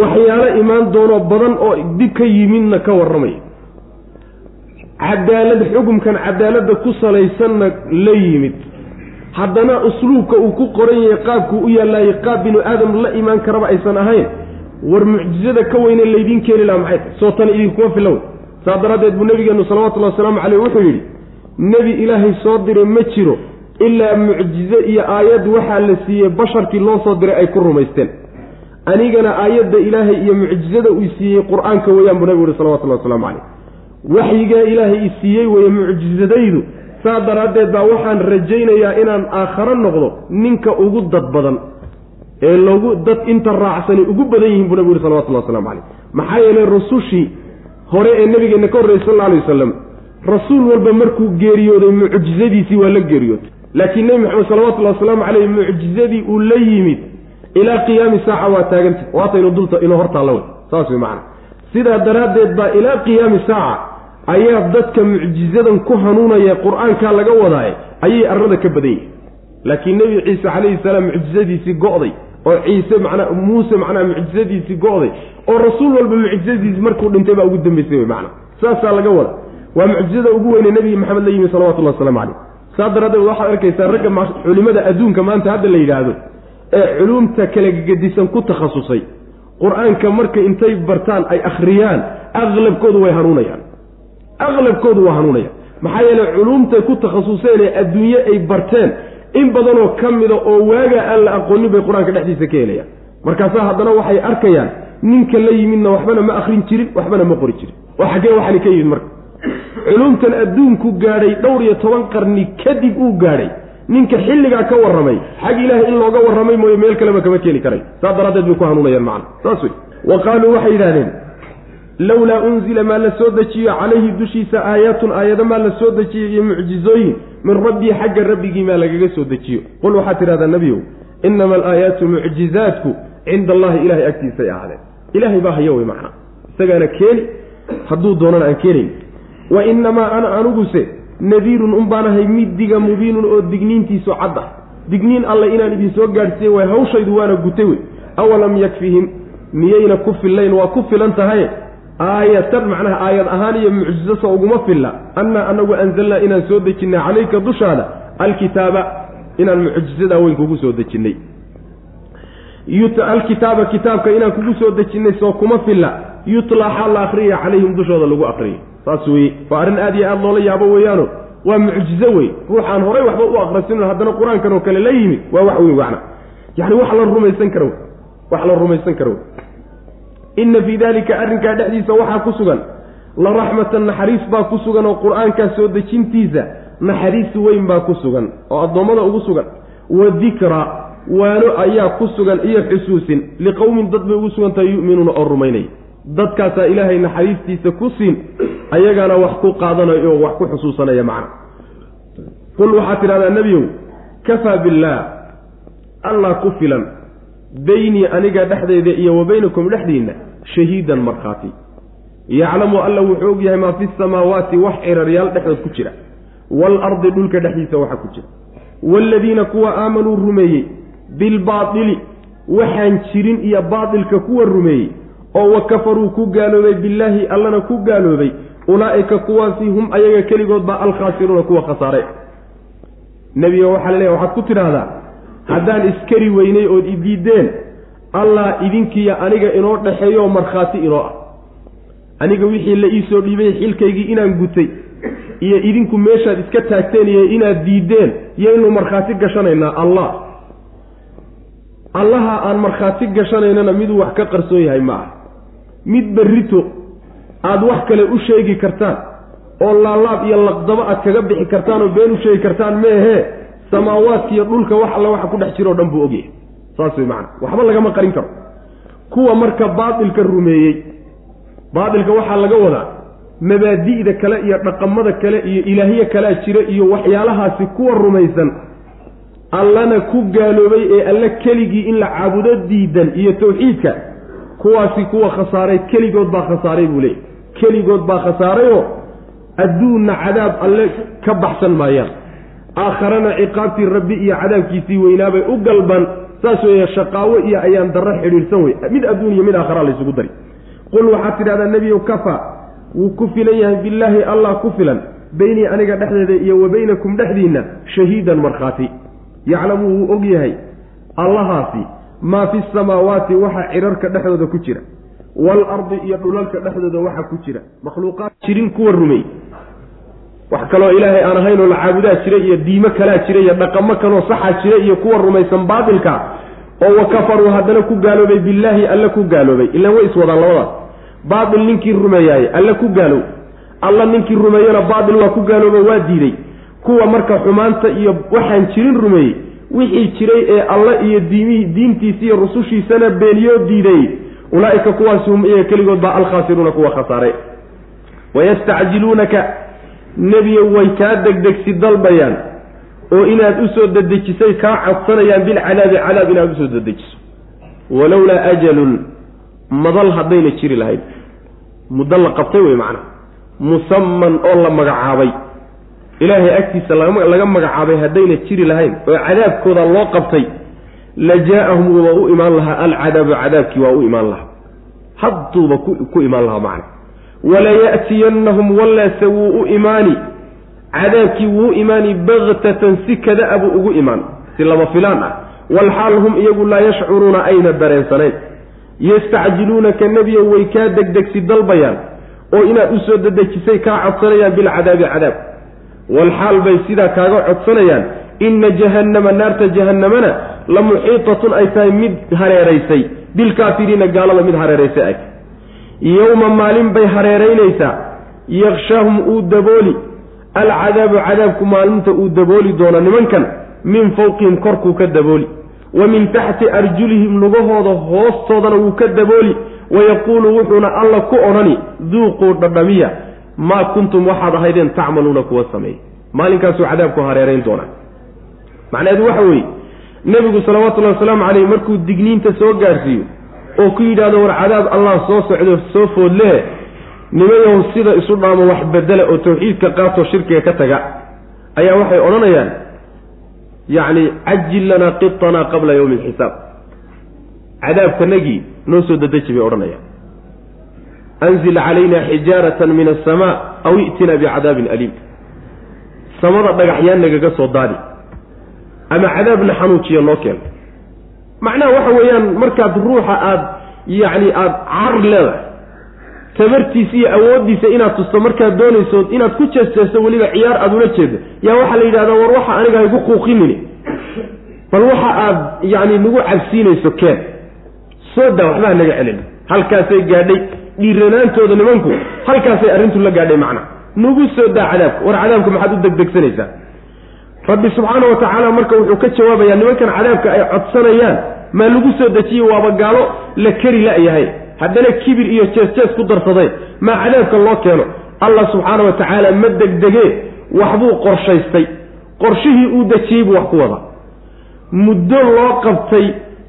waxyaalo imaan doono badan oo dib ka yimidna ka warramaya cadaalad xukumkan cadaaladda ku salaysanna la yimid. Haddana usluubka uu ku qoran yahay qaabkuu u yaalaayay qaab binu aadam la imaan karaba aysan ahayn war mucjizada ka weyne laydiin keeni laha maxay? Soo tan idinkuma filow. Saa daraaddeed buu nebigeenu salawatullahi wasalaamu caleyh wuxuu yidhi nebi ilaahay soo diray ma jiro ilaa mucjizo iyo aayad waxaa la siiyey basharkii loo soo diray ay ku rumaysteen anigana aayadda ilaahay iyo mucjizada uu siiyey qur'aanka weeyaan buu nebigu yihi salawatullahi waslamu caleyh waxyigaa ilaahay i siiyey weeye mucjizadaydu. Saa daraaddeed baa waxaan rajaynayaa inaan aakharo noqdo ninka ugu dad badan ee lagu dad inta raacsani ugu badan yihiin buu nabigu yuri salawatullah waslamu caleyh maxaa yeelay rusushii hore ee nabigeenna ka horreyay sal alla alay wasalam rasuul walba markuu geeriyooday mucjizadiisii waa la geeriyootay. Laakiin nebi maxamed salawatullahi wasalaamu caleyh mucjizadii uu la yimid ilaa qiyaami saaca waa taagantah waataynu dulta inuu hortaalla wey saas wey macana sidaa daraaddeed baa ilaa qiyaami saaca ayaa dadka mucjizadan ku hanuunaya qur'aankaa laga wadaaye ayay arrada ka badan yihiin laakiin nebi ciise calayhi salaam mucjizadiisii go'day oo ciise macnaa muuse macnaa mucjizadiisii go'day oo rasuul walba mucjizadiisi markuu dhintay baa ugu dambeysay wey macnaa saasaa laga wada. Waa mucjizada ugu weyne nebi maxamed la yimi salawatullahi waslamu caleyh saa daraaddeed waxaad arkaysaa ragga culimada adduunka maanta hadda la yidhaahdo ee culuumta kala gegedisan ku takhasusay. Qur'aanka marka intay bartaan ay akhriyaan aqlabkoodu way hanuunayaan. Aqlabkoodu waa hanuunaya maxaa yeeley culuumtay ku takhasuseen ee adduunye ay barteen in badanoo ka mida oo waagaa aan la aqoonin bay qur'aanka dhexdiisa ka helayaan. Markaasaa haddana waxay arkayaan ninka la yimidna waxbana ma akrin jirin waxbana ma qori jirin. Oo xaggee waxani ka yimid marka. Culuumtan adduunku gaadhay dhowr iyo toban qarni kadib uu gaadhay ninka xilligaa ka warramay xag ilaahay in looga warramay mooye meel kaleba kama keeni karay. Saas daraaddeed bay ku hanuunayaan macna. Saas wey wa qaaluu waxay yidhahdeen lowlaa unzila maa la soo dejiyo calayhi dushiisa aayaatun aayado maa la soo dejiyo iyo mucjizooyin min rabbii xagga rabbigii maa lagaga soo dejiyo. Qul waxaad tidhahdaa nebiyow inama alaayaatu mucjizaatku cinda allahi ilahay agtiisay ahaadeen. Ilahay baa haya wey macnaa isagaana keeni hadduu doonana aan keenayn. Wa inamaa ana aniguse nadiirun unbaanahay mid diga mubiinun oo digniintiisu cad ah digniin alle inaan idin soo gaadhsiiye way hawshaydu waana gutay wey. Awalam yakfihim miyayna ku fillayn? Waa ku filan tahay? Aayatan macnaha aayad ahaan iyo mucjizo soo uguma filla. Annaa anagu anzalnaa inaan soo dejinnay calayka dushaada alkitaaba inaan mucjizadaa weyn kugu soo dejinnay alkitaaba kitaabka inaan kugu soo dejinnay soo kuma filla. Yutlaa xaal la akriyaya calayhim dushooda lagu akriyo saas weye waa arrin aad iyo aada loola yaabo weeyaano. Waa mucjizo wey ruuxaan horay waxba u akrasino haddana qur'aankan oo kale la yimi waa wax weyn macna yani wax la rumaysan karo. Wax la rumaysan karo. Inna fii dalika arrinkaa dhexdiisa waxaa ku sugan. La raxmatan naxariis baa ku sugan oo qur'aankaa soo dejintiisa naxariis weyn baa ku sugan oo addoommada ugu sugan. Wa dikra waano ayaa ku sugan iyo xusuusin. Liqowmin dad bay ugu sugantahay yu'minuuna oo rumaynaya dadkaasaa ilaahay naxariistiisa ku siin ayagaana wax ku qaadanayo oo wax ku xusuusanaya macna. Qul waxaad tidhahdaa nebiyow kafaa billaah allah ku filan beynii aniga dhexdeyda iyo wa baynakum dhexdiinna shahiidan markhaati. Yaclamu alla wuxuu og yahay maa fi samaawaati wax ciraryaal dhexdood ku jira waalardi dhulka dhexdiisa waxa ku jira. Waaladiina kuwa aamanuu rumeeyey bilbaatili waxaan jirin iyo baatilka kuwa rumeeyey oo wa kafaruu ku gaaloobay billaahi allana ku gaaloobay ulaa'ika kuwaasi hum ayaga keligood baa alkhaasiruuna kuwa khasaare. Nebiga waxaa la leeyahy waxaad ku tidhaahdaa haddaan iskari weynay ood idiideen allah idinkiiyo aniga inoo dhexeeyo markhaati inoo ah. Aniga wixii la iisoo dhiibay xilkaygii inaan gutay iyo idinku meeshaad iska taagteen iyo inaad diideen yaynu markhaati gashanaynaa allah allaha aan markhaati gashanaynana miduu wax ka qarsoon yahay ma aha mid berrito aada wax kale u sheegi kartaan oo laalaab iyo laqdabo aad kaga bixi kartaan oo been u sheegi kartaan meehee samaawaadka iyo dhulka wax alla waxa ku dhex jiro o dhan buu ogyahay saas wey macana waxba lagama qarin karo. Kuwa marka baatilka rumeeyey baatilka waxaa laga wadaa mabaadi'da kale iyo dhaqamada kale iyo ilaahiye kalea jira iyo waxyaalahaasi kuwa rumaysan allana ku gaaloobay ee alle keligii in la caabudo diidan iyo tawxiidka kuwaasi kuwa khasaaray keligood baa khasaaray buu leeyay keligood baa khasaarayoo adduunna cadaab alle ka baxsan maayaan. Aakharana ciqaabtii rabbi iyo cadaabkiisii weynaabay u galban saas weeye shaqaawo iyo ayaan darro xidhiidhsan wey mid adduun iyo mid aakhara laysugu dari. Qul waxaad tidhahdaa nebiyow kafa wuu ku filan yahay billaahi allah ku filan. Beynii aniga dhexdeeda iyo wa baynakum dhexdiinna shahiidan markhaati. Yaclamu wuu og yahay allahaasi maa fi samaawaati waxa cidharka dhexdooda ku jira waalardi iyo dhulalka dhexdooda waxa ku jira. Makhluuqaad jirin kuwa rumey wax kaloo ilaahay aan ahaynoo la caabudaa jira iyo diimo kalaa jira iyo dhaqamo kaloo saxaa jira iyo kuwa rumaysan baatilka oo wa kafaruu haddana ku gaaloobay billaahi alle ku gaaloobay. Ilaan way iswadaan labadaas baatil ninkii rumeeyaaye alle ku gaalow. Alla ninkii rumeeyana baatil waa ku gaalooba waa diiday kuwa marka xumaanta iyo waxaan jirin rumeeyey wixii jiray ee alle iyo diintiisi iyo rusushiisana beeniyoo diiday ulaa'ika kuwaasi hum iyaga keligood baa alkhaasiruuna kuwa khasaaray wayastacjiluunaka nebiyo way kaa degdegsi dalbayaan oo inaad u soo dedejisay kaa codsanayaan bilcadaabi cadaab inaad u soo dedejiso. Walowlaa ajalun madal haddayna jiri lahayd. Muddo la qabtay wey macnaha musaman oo la magacaabay ilaahay agtiisa laga magacaabay haddayna jiri lahayn oo cadaabkooda loo qabtay la jaa-ahum waa u imaan lahaa alcadaabu cadaabkii waa u imaan lahaa. Hadduuba ku imaan lahaa macna. Walaya'tiyannahum wallaase wuu u imaani. Cadaabkii wuu u imaani baktatan si kada-a buu ugu imaan si lama filaan ah. Walxaal hum iyagu laa yashcuruuna ayna dareensanayn yastacjiluunaka nebiyo way kaa degdegsi dalbayaan oo inaad u soo dedejisay kaa codsanayaan bilcadaabi cadaab walxaal bay sidaa kaaga codsanayaan inna jahannama naarta jahannamana la muxiitatun ay tahay mid hareeraysay. Bilkaafiriina gaalada mid hareeraysay ay yowma maalin bay hareeraynaysaa. Yakshaahum uu dabooli. Alcadaabu cadaabku maalinta uu dabooli doono nimankan min fawqihim korkuu ka dabooli. Wa min taxti arjulihim lugahooda hoostoodana wuu ka dabooli. Wayaquulu wuxuuna alla ku odhani duuquu dhadhamiya maa kuntum waxaad ahaydeen tacmaluuna kuwa sameeyey maalinkaasuu cadaabku hareerayn doonaa. Macnaheedu waxa weeye nebigu salawatullahi wasalaamu caleyh markuu digniinta soo gaarsiiyo oo ku yidhaahdo war cadaab allah soo socdo soo foodlee nimayahu sida isu dhaamo wax bedela oo tawxiidka qaatoo shirkiga ka taga ayaa waxay odhanayaan yacni cajil lanaa qitanaa qabla yowmi alxisaab cadaabkanagii noo soo dadeji bay odhanayaan anzil calayna xijaaratan min asamaa aw i'tina bicadaabin aliim samada dhagaxyaan nagaga soo daadi ama cadaabna xanuujiya noo keeno macnaha waxa weeyaan markaad ruuxa aada yacni aada car leedahay tabartiisa iyo awooddiisa inaad tusto markaad doonayso inaad ku jeesteesto weliba ciyaar aada ula jeedo yaa waxaa la yidhahdaa war waxa aniga haygu quuqinini bal waxa aad yacni nagu cabsiinayso keen soo daa waxbaa naga celin halkaasay gaadhay dhiiranaantooda nimanku halkaasay arrintu la gaadhay macna. Nagu soo daa cadaabka. War cadaabka maxaad u degdegsanaysaa? Rabbi subxaana wa tacaala marka wuxuu ka jawaabayaa nimankan cadaabka ay codsanayaan maa lagu soo dejiye waaba gaalo la keri la-yahay. Haddana kibir iyo jees-jees ku darsadeen maa cadaabka loo keeno? Allah subxaana wa tacaala ma degdegee waxbuu qorshaystay. Qorshihii uu dejiyey buu wax ku wada muddo loo qabtay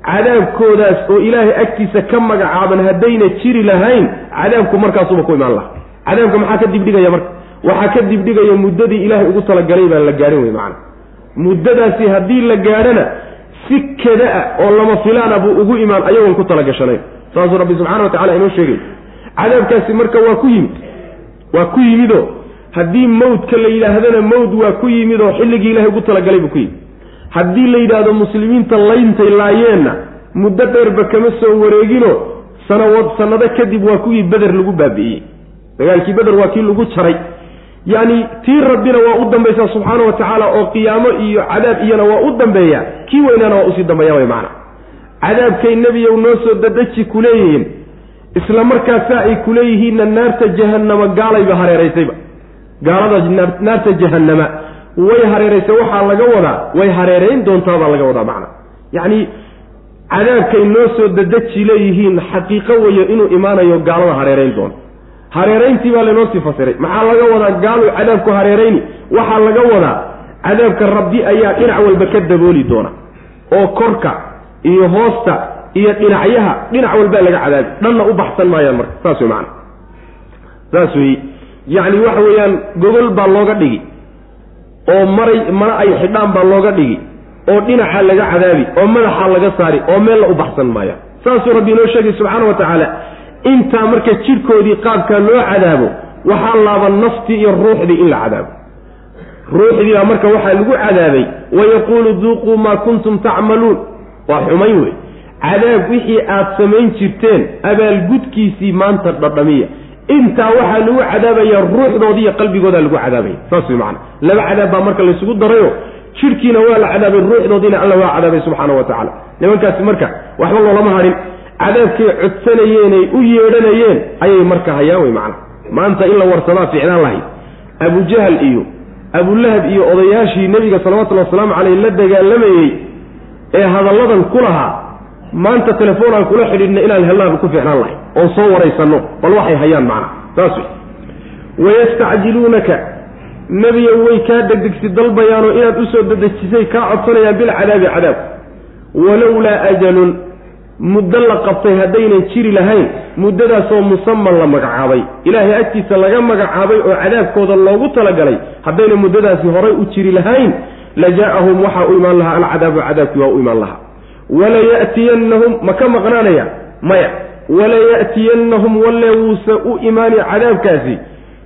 cadaabkoodaas oo ilaahay agtiisa ka magacaaban haddayna jiri lahayn cadaabku markaasuba ku imaan laha cadaabka maxaa ka dibdhigaya marka? Waxaa ka dibdhigaya muddadii ilaahay ugu talagalay baan la gaadhin wey macana muddadaasi haddii la gaadhana si kada-a oo lama filaana buu ugu imaan ayagoon ku talagashanayn. Saasuu rabbi subxana wa tacala inoo sheegay. Cadaabkaasi marka waa ku yimid waa ku yimidoo haddii mawdka la yidhaahdana mawd waa ku yimid oo xilligii ilahay ugu talagalay buu ku yimid haddii la yidhaahdo muslimiinta layntay laayeenna muddo dheerba kama soo wareegino sanawad sanado kadib waa kuwii beder lagu baabi'iyey. Dagaalkii beder waa kii lagu jaray. Yacni tii rabbina waa u dambaysaa subxaana wa tacaala oo qiyaamo iyo cadaab iyana waa u dambeeya kii weynaana waa u sii dambeeya way macana cadaabkay nebiyow noo soo dadeji kuleeyihiin isla markaasaa ay kuleeyihiinna naarta jahannama gaalayba hareeraysayba. Gaalada naarta jahannama way hareeraysay waxaa laga wadaa way hareerayn doontaabaa laga wadaa macna. Yacni cadaabkay noo soo dadeji leeyihiin xaqiiqo weeye inuu imaanayo gaalada hareerayn doono hareerayntii baa laynoo sii fasiray. Maxaa laga wadaa gaaluu cadaabku hareerayni? Waxaa laga wadaa cadaabka rabbi ayaa dhinac walba ka dabooli doona. Oo korka iyo hoosta iyo dhinacyaha dhinac walbaa laga cadaabi. Dhanna u baxsan maayaan marka. Saas wey macana saas weeye yacni waxa weeyaan gogol baa looga dhigi oo maray mana ay xidhaan baa looga dhigi oo dhinaca laga cadaabi oo madaxa laga saari oo meella u baxsan maaya. Saasuu rabbi inoo sheegay subxaana wa tacaala intaa marka jidhkoodii qaabkaa loo cadaabo waxaa laaban naftii iyo ruuxdii in la cadaabo. Ruuxdii baa marka waxaa lagu cadaabay wayaquulu duuquu maa kuntum tacmaluun. Waa xumayn wey cadaab wixii aad samayn jirteen abaalgudkiisii maanta dhadhamiya intaa waxaa lagu cadaabayaa ruuxdoodii iyo qalbigoodaa lagu cadaabaya. Saas wey macana laba cadaab baa marka laysugu darayo jidhkiina waa la cadaabay ruuxdoodiina alla waa cadaabay subxaana wa tacaala. Nimankaasi marka waxba loolama hadhin cadaabkay codsanayeenay u yeedhanayeen ayay marka hayaan wey macana maanta in la warsadaa ficnaan lahayd. Abujahal iyo abulahab iyo odayaashii nebiga salawatullhi wasalaamu caleyh la dagaalamayey ee hadalladan ku lahaa maanta telefoon aan kula xidhiidhna inaan helnaaba ku ficnaan lahay oon soo waraysanno bal waxay hayaan macana saas wey wayastacjiluunaka nebiga way kaa degdegsi dalbayaanoo inaad u soo dedejisay kaa codsanayaan bilcadaabi cadaab. Walowlaa ajalun muddo la qabtay haddaynan jiri lahayn muddadaasoo musaman la magacaabay. Ilaahay agtiisa laga magacaabay oo cadaabkooda loogu talagalay haddayna muddadaasi horay u jiri lahayn la jaa'ahum waxaa u imaan lahaa alcadaabu cadaabkii waa u imaan lahaa walaya'tiyannahum ma ka maqnaanaya? Maya. Walaya'tiyannahum walle wuuse u imaani cadaabkaasi.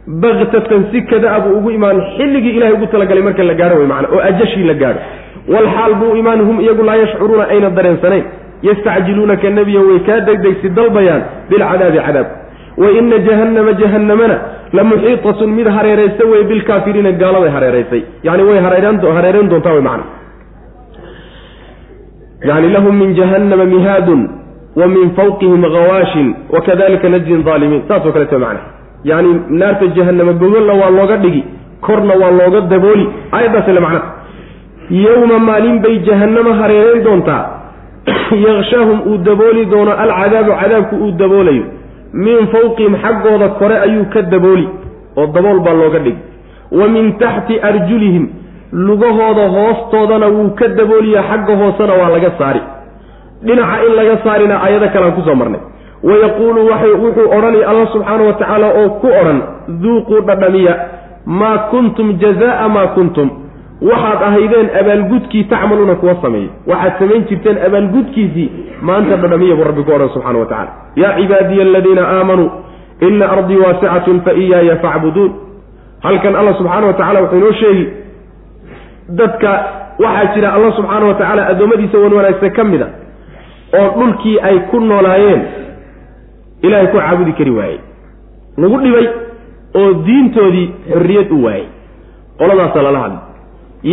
Baktatan si kada buu ugu imaan xilligii ilahay ugu talagalay marka la gaadho wey macana oo ajashii la gaadho walxaal buu imaan hum iyagu laa yashcuruuna ayna dareensanayn yastacjiluunaka nebiyo way kaa degdegsi dalbayaan bilcadaabi cadaab. Wa ina jahannama jahannamana la muxiitatun mid hareeraysa wey bilkaafiriina gaaladay hareeraysay. Yani way hareerayn doontaa wey macana yani lahum min jahannama mihaadun wa min fawqihim hawaashin wakadalika najzi aalimiin saas oo kaleeto macna yani naarta jahannama gogolla waa looga dhigi korna waa looga dabooli aayaddaasle macna yowma maalin bay jahannama hareerayn doontaa yakshaahum uu dabooli doono alcadaabu cadaabku uu daboolayo min fawqihim xaggooda kore ayuu ka dabooli oo dabool baa looga dhigi wa min taxti arjulihim lugahooda hoostoodana wuu ka dabooliya xagga hoosena waa laga saari. Dhinaca in laga saarina aayado kalean ku soo marnay. Wayaquulu wuxuu odhanay alla subxaana wa tacaala oo ku odhan duuquu dhadhamiya maa kuntum jazaa maa kuntum. Waxaad ahaydeen abaalgudkii tacmaluuna kuwa sameeyey. Waxaad samayn jirteen abaalgudkiisii maanta dhadhamiya buu rabbi ku odhan subxana wa tacala yaa cibaadiya aladiina aamanuu ina ardii waasicatun fa iyaaya facbuduun halkan alla subxaana wa tacala wuxuu inoo sheegi dadka waxaa jira alla subxaana wa tacaala addoommadiisa wan wanaagsan ka mid a oo dhulkii ay ku noolaayeen ilaahay ku caabudi kari waayey. Lagu dhibay oo diintoodii xorriyad u waayey. Qoladaasa lala hadlay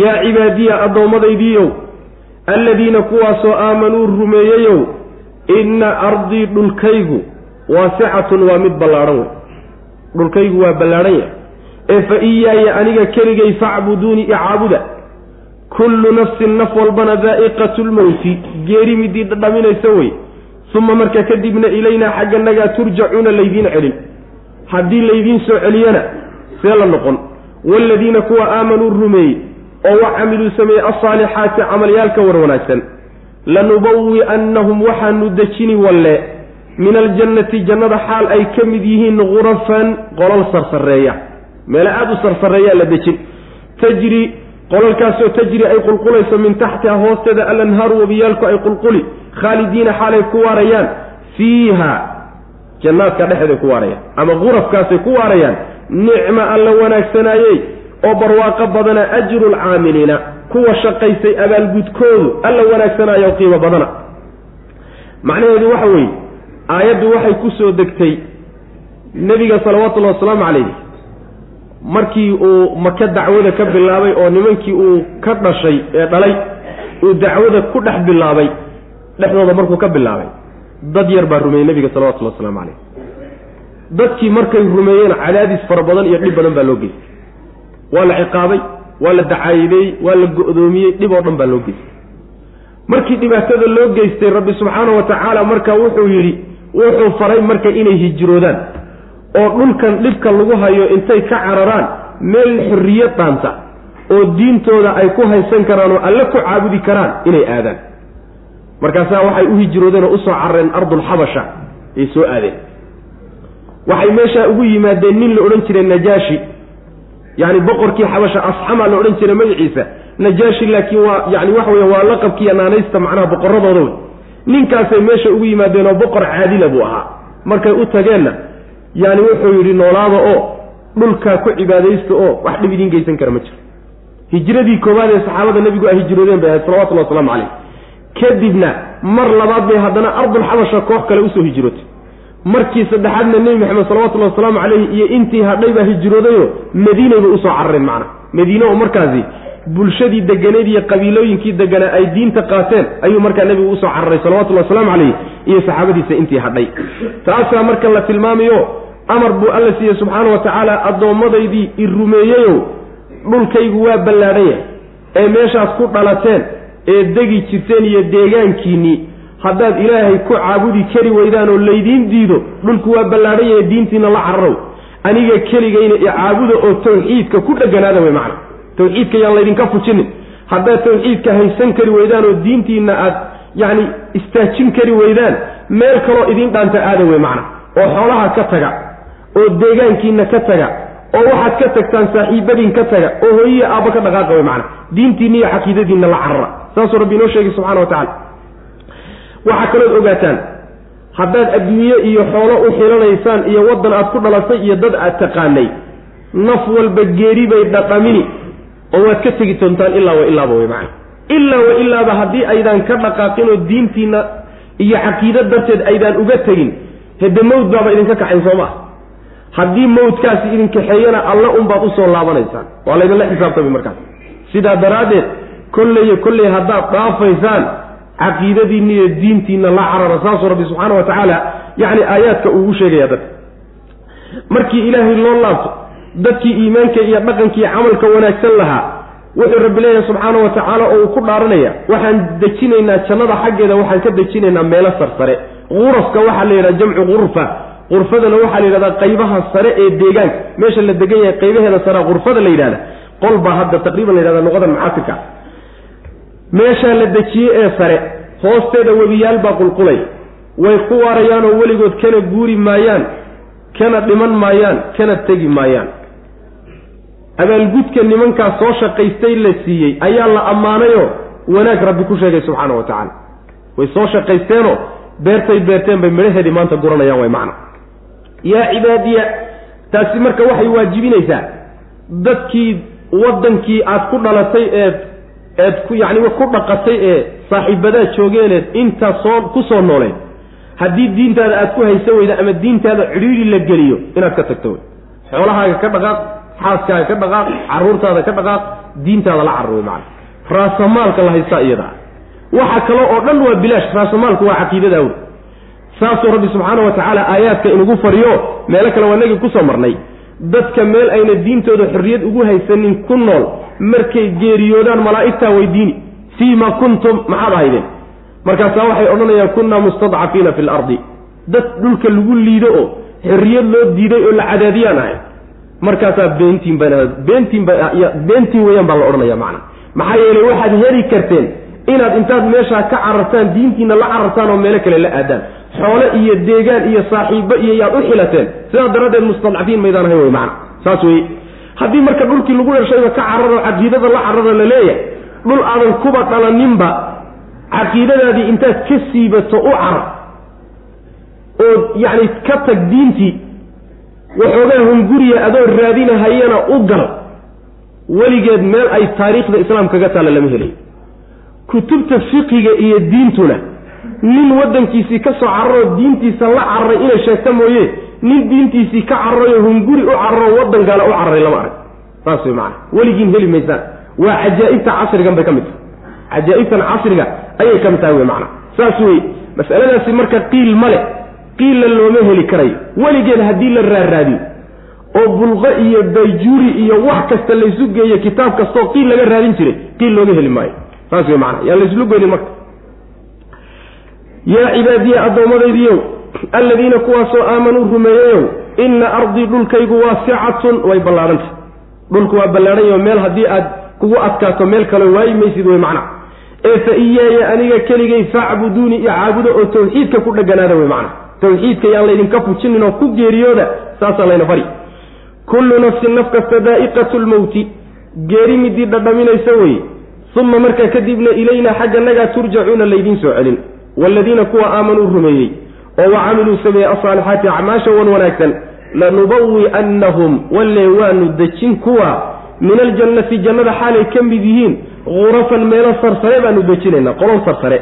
yaa cibaadiya addoommadaydiiyow alladiina kuwaasoo aamanuu rumeeyeyow inna ardii dhulkaygu waasicatun waa mid ballaadhan wey. Dhulkaygu waa ballaadhan yahay. Ee fa iyaaya aniga keligay facbuduunii icaabuda kullu nafsin naf walbana daa'iqatu lmowti geeri midii dhadhaminaysa wey. Uma marka kadibna ilaynaa xagganagaa turjacuuna laydiin celin. Haddii laydiin soo celiyana see la noqon. Waaladiina kuwa aamanuu rumeeyey oo wa camiluu sameeyey alsaalixaati camalyaalka war wanaagsan. Lanubawi'annahum waxaanu dejini walle min aljannati jannada xaal ay ka mid yihiin gurafan qolal sarsareeya meele aada u sarsareeyaa la dejin. Tajri qolalkaasoo tajri ay qulqulayso min taxtiha hoosteeda alanhaaru wabiyaalku ay qulquli khaalidiina xaalay ku waarayaan fiiha jannaadka dhexeeday ku waarayaan ama gurafkaasay ku waarayaan nicma alla wanaagsanaayey oo barwaaqo badana ajru lcaamiliina kuwa shaqaysay abaalgudkoodu alla wanaagsanaayo qiimo badana. Macnaheedu waxa weeye aayaddu waxay ku soo degtay nebiga salawaatullahi wasalaamu calayh markii uu maka dacwada ka bilaabay oo nimankii uu ka dhashay ee dhalay uu dacwada ku dhex bilaabay dhexdooda markuu ka bilaabay dad yar baa rumeeyey nebiga salawatullhi wasalaamu calayh dadkii markay rumeeyeen cadaadis fara badan iyo dhib badan baa loo geystay. Waa la ciqaabay waa la dacaayideeyey waa la go-doomiyey dhib oo dhan baa loo geystay. Markii dhibaatada loo geystay rabbi subxaana wa tacaala marka wuxuu yidhi wuxuu faray marka inay hijroodaan oo dhulkan dhibka lagu hayo intay ka cararaan meel xorriyad dhaanta oo diintooda ay ku haysan karaan oo alle ku caabudi karaan inay aadaan. Markaasaa waxay u hijroodeen oo u soo carareen ardulxabasha ay soo aadeen. Waxay meeshaa ugu yimaadeen nin la odhan jiray najaashi. Yacni boqorkii xabasha asxama la odhan jiray magaciisa. Najaashi laakiin waa yani waxa weya waa laqabkiiyo naanaysta macnaha boqoradooda wey ninkaasay meesha ugu yimaadeen oo boqor caadila buu ahaa. Markay u tageenna yani wuxuu yidhi noolaada oo dhulkaa ku cibaadaysta oo wax dhib idiin geysan kara ma jiro. Hijradii koowaad ee saxaabada nebigu ay hijroodeen bay ahayd salawatullahi waslamu calayh kadibna mar labaad bay haddana ardulxabasha koox kale u soo hijrootay markii saddexaadna nebi maxamed salawatullahi wasalaamu calayhi iyo intii hadhay baa hijroodayoo madiinay bay u soo carareen macna. Madiine oo markaasi bulshadii deganeed iyo qabiilooyinkii deganaa ay diinta qaateen ayuu markaa nebigu u soo cararay salawatullahi wasalaamu calayh iyo saxaabadiisa intii hadhay. Taasaa marka la tilmaamayo amar buu alla siiyey subxaana wa tacaala addoommadaydii i rumeeyeyow dhulkaygu waa ballaadhan yahay. Ee meeshaas ku dhalateen ee degi jirteen iyo deegaankiinnii haddaad ilaahay ku caabudi kari weydaan oo laydiin diido dhulku waa ballaadhan yahay diintiina la cararow. Aniga keligayna i caabuda oo tawxiidka ku dheganaada wey macna. Tawxiidka yaan laydinka fujinin. Haddaad tawxiidka haysan kari weydaan oo diintiina aad yacni istaajin kari weydaan meel kaloo idiin dhaanta aada wey macna. Oo xoolaha ka taga oo deegaankiina ka taga oo waxaad ka tagtaan saaxiibadiin ka taga oo hooyiya aabba ka dhaqaaqa wey macna diintiina iyo caqiidadiinna la carara. Saasuu rabbi inoo sheegay subxana wa tacala waxaa kalood ogaataan haddaad adduunye iyo xoolo u xilanaysaan iyo waddan aad ku dhalatay iyo dad aad taqaanay naf walba geeri bay dhadhamini oo waad ka tegi doontaan ilaa wa ilaaba wey macana ilaa wa ilaaba haddii aydaan ka dhaqaaqin oo diintiina iyo caqiido darteed aydaan uga tegin hede mawd baaba idinka kaxayn soo maa haddii mawdkaasi idin kaxeeyana alle unbaad u soo laabanaysaan. Waa laydinla xisaabtami markaas. Sidaa daraaddeed kolleyo kolley haddaad dhaafaysaan caqiidadiinna iyo diintiina la carara. Saasuu rabbi subxaana wa tacaala yacni aayaadka uugu sheegaya dadka. Markii ilaahay loo laabto dadkii iimaanka iyo dhaqankiiyo camalka wanaagsan lahaa wuxuu rabbi leeyahay subxaana wa tacaala oo uu ku dhaaranaya waxaan dejinaynaa jannada xaggeeda waxaan ka dejinaynaa meelo sarsare. Qurafka waxaa la yidhaha jamcu qurfa qurfadana waxaa la yidhahdaa qaybaha sare ee deegaanka meesha la degan yahay qaybaheeda sarea qurfada la yidhahda qol baa hadda taqriiban la yidhahda luqadan mucaasirka meeshaa la dejiyey ee sare hoosteeda webiyaal baa qulqulay. Way ku waarayaanoo weligood kana guuri maayaan kana dhiman maayaan kana tegi maayaan. Abaalgudka nimankaas soo shaqaystay la siiyey ayaa la ammaanayoo wanaag rabbi ku sheegay subxaana wa tacaala. Way soo shaqaysteenoo beertay beerteen bay midhaheedii maanta guranayaan way macna yaa cibaadiya taasi marka waxay waajibinaysaa dadkii waddankii aad ku dhalatay eed eed ku yacni ku dhaqatay ee saaxiibadaa joogeeneed intaa soo ku soo nooleen. Haddii diintaada aad ku haysan weyda ama diintaada cidhiidhi la geliyo inaad ka tagto wey xoolahaaga ka dhaqaaq xaaskaaga ka dhaqaaq carruurtaada ka dhaqaaq diintaada la carur wey raasamaalka la haystaa iyada. Waxa kale oo dhan waa bilaash raasamaalku waa caqiidada wey saasuu rabbi subxaana wa tacaala aayaadka inugu fariyo meelo kale waa nagii ku soo marnay. Dadka meel ayna diintooda xorriyad ugu haysanin ku nool markay geeriyoodaan malaa'igtaa weydiini fii ma kuntum maxaad ahaydeen? Markaasaa waxay odhanayaan kunnaa mustadcafiina fi lardi dad dhulka lagu liido oo xorriyad loo diiday oo la cadaadiyaan ahay. Markaasaa beentiin baan beentiin beentiin weeyaan baa la odhanaya macna. Maxaa yeelay waxaad heli karteen inaad intaad meeshaa ka carartaan diintiina la carartaan oo meelo kale la aadaan xoole iyo deegaan iyo saaxiibo iyo yaad u xilateen. Sidaa daraaddeed mustadcafiin maydaan ahay wey macna. Saas weye haddii marka dhulkii lagu dhashayba ka cararo caqiidada la cararo la leeyahay dhul aadan kuba dhalaninba caqiidadaadii intaad ka siibato u carar oo yacni ka tag diintii waxoogaa hunguriya adoo raadinahayana u gal weligeed meel ay taariikhda islaam kaga taalla lama helayo kutubta fiqiga iyo diintuna nin waddankiisii ka soo cararoo diintiisa la cararay inay sheegta mooye. Nin diintiisii ka cararayo hunguri u cararo waddan gaala u cararay lama arag. Saas way macana weligiin heli maysaan. Waa cajaa'ibta casrigan bay ka mid tahay. Cajaa'ibtan casriga ayay ka mid tahay wey macana saas wey masaladaasi marka qiil ma le qiilla looma heli karayo weligeed haddii la raaraadiyo oo bulqo iyo bayjuuri iyo wax kasta laysu geeyo kitaab kastoo qiil laga raadin jiray qiil looga heli maayo. Saas wey macana yaan layslu goynin marka yaa cibaadiya addoommadaydiiow alladiina kuwaasoo aamanuu rumeeyeyow inna ardii dhulkaygu waasicatun way ballaadhantay. Dhulku waa ballaadhanyaho meel haddii aad kugu adkaato meel kale waayi maysid wey macna. Ee fa iyaaya aniga keligay facbuduuni iyo caabudo oo tawxiidka ku dheganaada wey macna. Tawxiidka yaan laydinka fujinin oo ku geeriyooda saasaa layna bari kullu nafsin naf kasta daa'iqatu lmowti geeri midii dhadhaminaysa weye uma markaa kadibna ilaynaa xagga nagaa turjacuuna laydiin soo celin waaladiina kuwa aamanuu rumeeyey oo wa camiluu sameeyey asaalixaati acmaasha wan wanaagsan lanubawi'annahum walle waanu dejin kuwa min aljannati jannada xaalay ka mid yihiin gurafan meelo sarsare baanu dejinaynaa qolol sarsare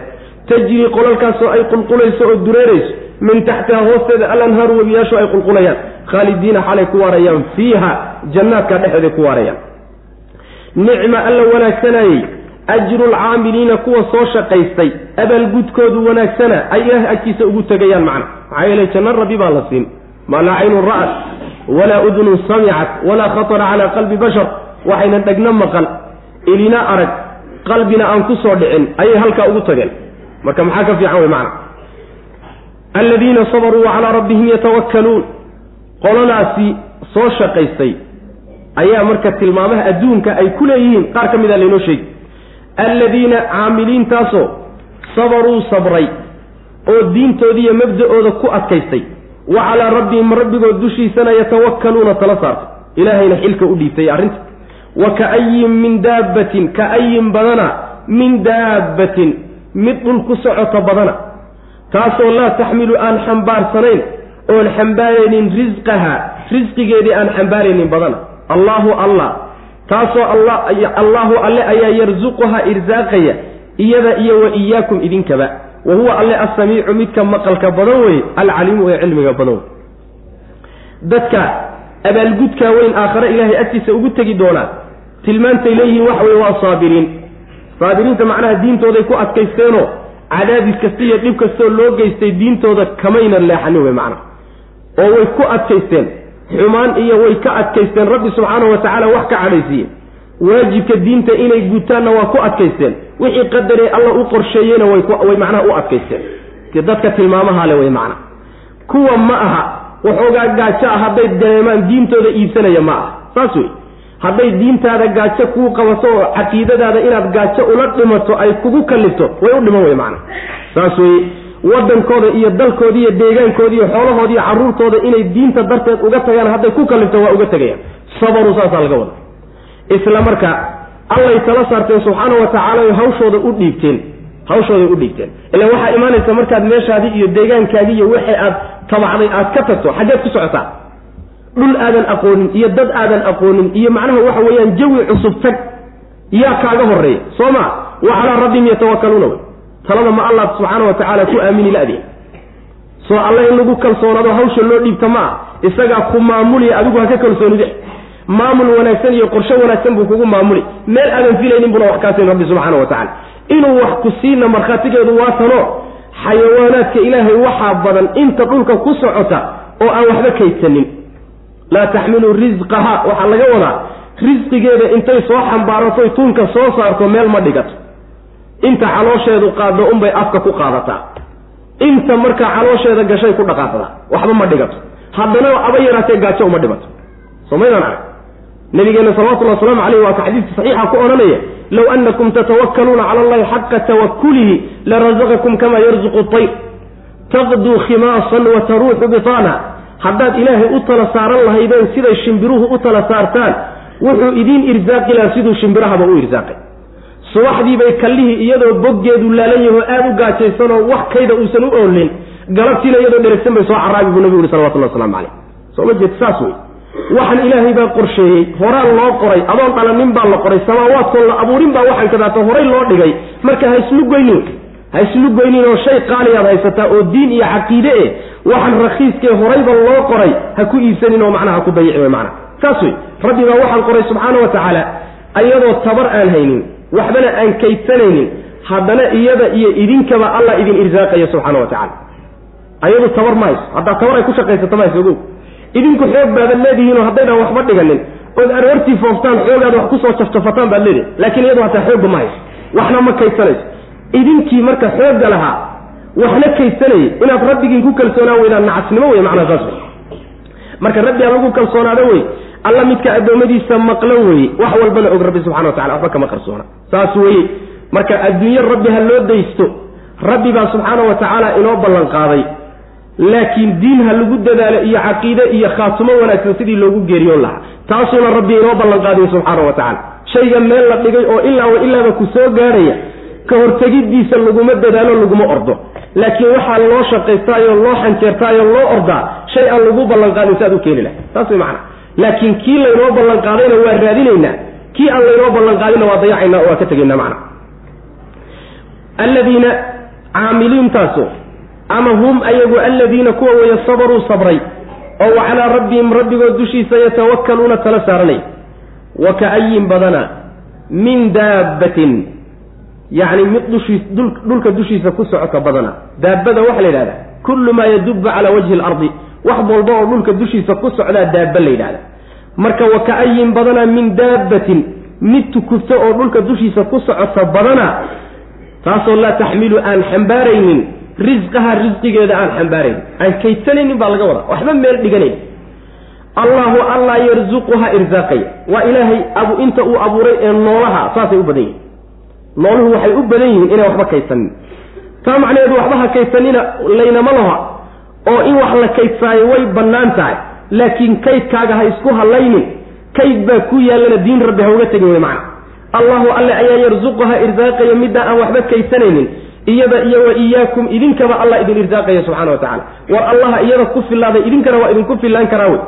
tajrii qolalkaasoo ay qulqulayso oo dureerayso min taxtiha hoosteeda alanhaaru webiyaashu ay qulqulayaan khaalidiina xalay ku waarayaan fiiha jannaadka dhexeeday ku waarayaan nicma alla wanaagsanayey ajrulcaamiliina kuwa soo shaqaystay abaalgudkoodu wanaagsana ay ilaah agtiisa ugu tegayaan macna. Maxaa yeele janno rabbi baa la siin. Maa laa caynun ra'at walaa udunun samicat walaa khatara calaa qalbi bashar. Waxaynan dhegna maqal ilina arag qalbina aan ku soo dhicin ayay halkaa ugu tageen. Marka maxaa ka fiican wey macna? Aladiina sabaruu calaa rabbihim yatawakkaluun. Qoladaasi soo shaqaystay ayaa marka tilmaamaha adduunka ay ku leeyihiin qaar ka mid a laynoo sheegi alladiina caamiliintaasoo sabaruu sabray oo diintoodiiyo mabda-ooda ku adkaystay. Wa calaa rabbihim rabbigood dushiisana yatawakkaluuna tala saartay. Ilaahayna xilka u dhiibtay arrinta. Wa ka'ayin min daabbatin ka-ayin badana min daabbatin mid dhul ku socoto badana. Taasoo laa taxmilu aan xambaarsanayn oon xambaaraynin risqaha risqigeedii aan xambaaraynin badana. Allaahu allah taasoo allaahu alle ayaa yarsuquhaa irsaaqaya iyada iyo wa iyaakum idinkaba. Wa huwa alle assamiicu midka maqalka badan weye alcaliimu ee cilmiga badan. Wey dadka abaalgudkaa weyn aakhare ilaahay agtiisa ugu tegi doonaa tilmaantay leeyihiin waxa weye waa saabiriin. Saabiriinta macnaha diintooday ku adkaysteenoo cadaadis kasta iyo dhib kastoo loo geystay diintooda kamaynan leexanin wey macna. Oo way ku adkaysteen xumaan iyo way ka adkaysteen. Rabbi subxaanahu wa tacaala wax ka cadhaysiiye waajibka diinta inay gutaanna waa ku adkaysteen. Wixii qadaree alla u qorsheeyeyna way macnaha u adkaysteen. Dadka tilmaamaha le wey macna. Kuwa ma aha waxoogaa gaajo ah hadday dareemaan diintooda iibsanaya ma aha. Saas wey hadday diintaada gaajo kuu qabato oo caqiidadaada inaad gaajo ula dhimato ay kugu kalifto way u dhiman wey macna. Saas weye waddankooda iyo dalkooda iyo deegaankoodi iyo xoolahooda iyo carruurtooda inay diinta darteed uga tagaan hadday ku kalifto waa uga tegayaan. Sabaruu saasaa laga wada isla marka allay tala saarteen subxaana wa tacaala hawshooda u dhiibteen. Hawshooday u dhiibteen. Ilaan waxaa imaanaysa markaad meeshaadii iyo deegaankaadii iyo wixii aad tabacday aad ka tagto xaggeed ku socotaa. Dhul aadan aqoonin iyo dad aadan aqoonin iyo macnaha waxa weeyaan jawi cusub tag yaa kaaga horreeya soo ma? Wa calaa rabbihim yatawakkaluuna wey talada ma allah subxaana wa tacaala ku aamini la-dee soo alle in lagu kalsoonaado hawsha loo dhiibta ma ah isagaa ku maamuliya adigu ha ka kalsoonide. Maamul wanaagsan iyo qorshe wanaagsan buu kugu maamuli. Meel aadan filaynin buna wax kaasin rabbi subxaana wa tacala inuu wax ku siina markhaatigeedu waa tano xayawaanaadka ilaahay waxaa badan inta dhulka ku socota oo aan waxba kaydsanin. Laa taxmilu risqaha waxaa laga wadaa. Risqigeeda intay soo xambaaratoy tuunka soo saarto meel ma dhigato inta caloosheedu qaaddo unbay afka ku qaadataa. Inta markaa caloosheeda gashay ku dhaqaaqdaa. Waxba ma dhigato. Haddana aba yaraatee gaajo uma dhibato. Somaydaan arag nabigeena salawatullhi waslamu caleyh waa ka xadiidka saxiixa ku odhanaya low anakum tatawakkaluuna cala allahi xaqa tawakulihi larazaqakum kama yarzuqu tayr taqduu khimaasan wa taruuxu bitaana. Haddaad ilaahay u tala saaran lahaydeen siday shimbiruhu u tala saartaan wuxuu idiin irsaaqi lahaa siduu shimbirahaba u irsaaqay subaxdii bay kallihii iyadoo boggeedu laalan yaho aada u gaajaysanoo wax kayda uusan u oolin galabtiina iyadoo dheragsan bay soo caraabi buu nabigu yuri salawatullah waslamu caleyh soo ma jeed saas wey waxaan ilaahay baa qorsheeyey horaan loo qoray adoon dhalanin baa la qoray samaawaadkoon la abuurin baa waxaan kadaato horay loo dhigay. Marka ha islugoynin ha islugoynin oo shay qaaliyaad haysataa oo diin iyo caqiide eh waxaan rakiiskee horayba loo qoray ha ku iibsanin oo macnaha ha ku bayici wey macna saas wey rabbi baa waxaan qoray subxaana wa tacaala ayadoo tabar aan haynin waxbana aan kaydsanaynin haddana iyada iyo idinkaba allah idin irsaaqaya subxaana wa tacala ayadu tabar ma hayso. Haddaa tabar ay ku shaqaysato ma hayso ogow. Idinku xoog baadan leedihiinoo haddaydaan waxba dhiganin. Ood aroortii fooftaan xoogaad wax ku soo jafjafataan baad leedihi laakiin iyadu hataa xoogba ma hayso. Waxna ma kaydsanayso idinkii marka xoogga lahaa waxna kaydsanayay inaad rabbigiin ku kalsoonaan weydaan nacasnimo wey macnaa saas wey marka rabbi aan lagu kalsoonaado wey alla midka addoommadiisa maqlo weye wax walbana og rabbi subxana wa tacala waxba kama qarsoona. Saas weye marka adduunye rabbi ha loo daysto rabbi baa subxaana wa tacaala inoo ballan qaaday. Laakiin diin ha lagu dadaalo iyo caqiide iyo khaatumo wanaagsan sidii loogu geeriyoon lahaa. Taasuuna rabbi inoo ballan qaadiyo subxaana wa tacala shayga meel la dhigay oo ilaa wa ilaaba ku soo gaadhaya ka hortegiddiisa laguma dadaalo laguma ordo. Laakiin waxaa loo shaqaystaayoo loo xanjeertaayoo loo ordaa shay aan lagu ballan qaadin si aad u keeni lahay taas way macana laakiin kii laynoo ballan qaadayna waa raadinaynaa kii aan laynoo ballan qaadinna waa dayacaynaa oo waa ka tegaynaa macna. Alladiina caamiliintaasu ama hum ayagu alladiina kuwa weeye sabaruu sabray oo wa calaa rabbihim rabbigood dushiisa yatawakkaluuna tala saaranay wa ka-ayin badana min daabbatin yacni mid dushiis dhulka dushiisa ku socota badana. Daabbada waxaa la yidhahdaa kullu maa yadubbu calaa wajhi alardi wax walba oo dhulka dushiisa ku socdaa daabba la yidhahda marka wa ka-ayin badana min daabbatin mid tukubta oo dhulka dushiisa ku socota badana taasoo laa taxmilu aan xambaaraynin risqaha risqigeeda aan xambaaraynin. Aan kaydsanaynin baa laga wadaa waxba meel dhiganayn. Allahu allah yarzuquha irsaaqaya waa ilaahay abu inta uu abuuray ee noolaha saasay u badan yihiin nooluhu waxay u badan yihiin inay waxba kaydsanin taa macnaheedu waxba ha kaydsanina laynama laha oo in wax la kaydsaayo way bannaan tahay. Laakiin kaydkaaga ha isku hallaynin. Kayd baa ku yaallana diin rabbi ha uga tegin wey macna. Allahu alle ayaa yarzuquha irsaaqaya middaa aan waxba kaydsanaynin iyada iyo wa iyaakum idinkaba allah idin irsaaqaya subxana wa tacala war allaha iyada ku fillaaday idinkana waa idinku fillaan karaa wey.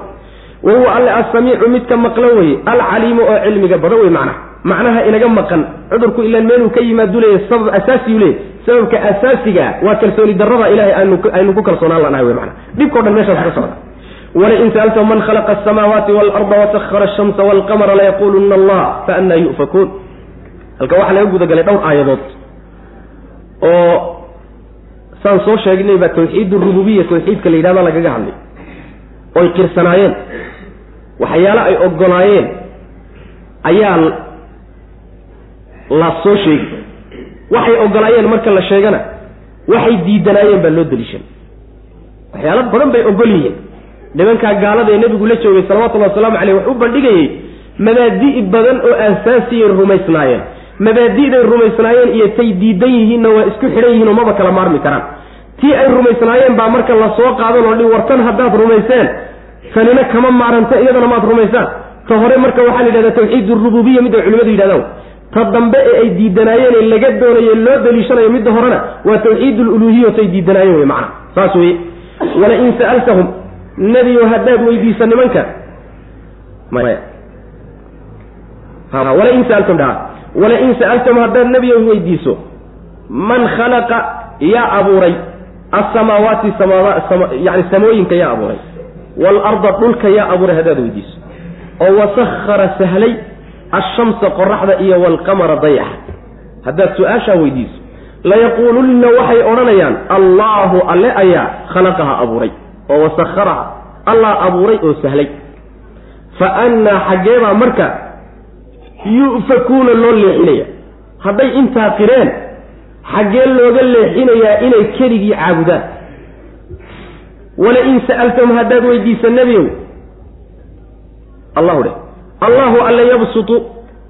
Wa alle assamiicu midka maqlo weye alcaliimu oo cilmiga badan wey macnaha macnaha inaga maqan cudurku ilaan meeluu ka yimaadu leeya sabab asaasiyu leeya sababka asaasigaa waa kalsooni darrada ilahay aynu ku kalsoonaan lanahay wey mana dhibkao dhan meeshaas ka socda. Walain sa'alta man khalaqa asamaawaati waalarda wasahara ashamsa walqamara layaquluna allah faannaa yu'fakuun. Halka waxaa laga gudagalay dhowr aayadood oo saan soo sheegnay baa tawxiid rububiya tawxiidka la yidhahda lagaga hadlay. Oy qirsanaayeen waxyaalo ay ogolaayeen ayaa la soo sheegi waxay ogolaayeen marka la sheegana waxay diidanaayeen baa loo deliishan waxyaalo badan bay ogol yihiin nimankaa gaalada ee nebigu la joogay salawatullahi wasalaamu caleyh wax u bandhigayey mabaadi' badan oo aasaasiyay rumaysnaayeen. Mabaadi'day rumaysnaayeen iyo tay diidan yihiinna waa isku xidhan yihiin oo maba kala maarmi karaan. Tii ay rumaysnaayeen baa marka la soo qaadan oo dhi wartan haddaad rumayseen tanina kama maaranta iyadana maad rumaysaan. Ta hore marka waxaa la yidhahdaa tawxiid mid ay culimadu yidhahdaan ta dambe ee ay diidanaayeen ee laga doonayo loo daliishanayo midda horena waa tawxiid luluhiya tay diidanaayeen wey macana saas weye walain sa'altahum nebiyo haddaad weydiisa nimanka walain saaltum dhaa. Walain sa'altum haddaad nebiyo weydiiso man khalaqa yaa abuuray. Asamaawaati yani samooyinka yaa abuuray. Waalarda dhulka yaa abuuray haddaad weydiiso. Oo wasahara sahlay ashamsa qoraxda iyo waalqamara dayaxa haddaad su'aashaa weydiiso layaquulunna waxay odhanayaan allaahu alle ayaa khalaqaha abuuray oo wasaharaha allah abuuray oo sahlay fa annaa xaggeebaa marka yu'fakuuna loo leexinaya hadday intaa qireen xaggee looga leexinayaa inay keligii caabudaan walain sa'altum haddaad weydiisa nebiyow allahu dheh allahu alla yabsutu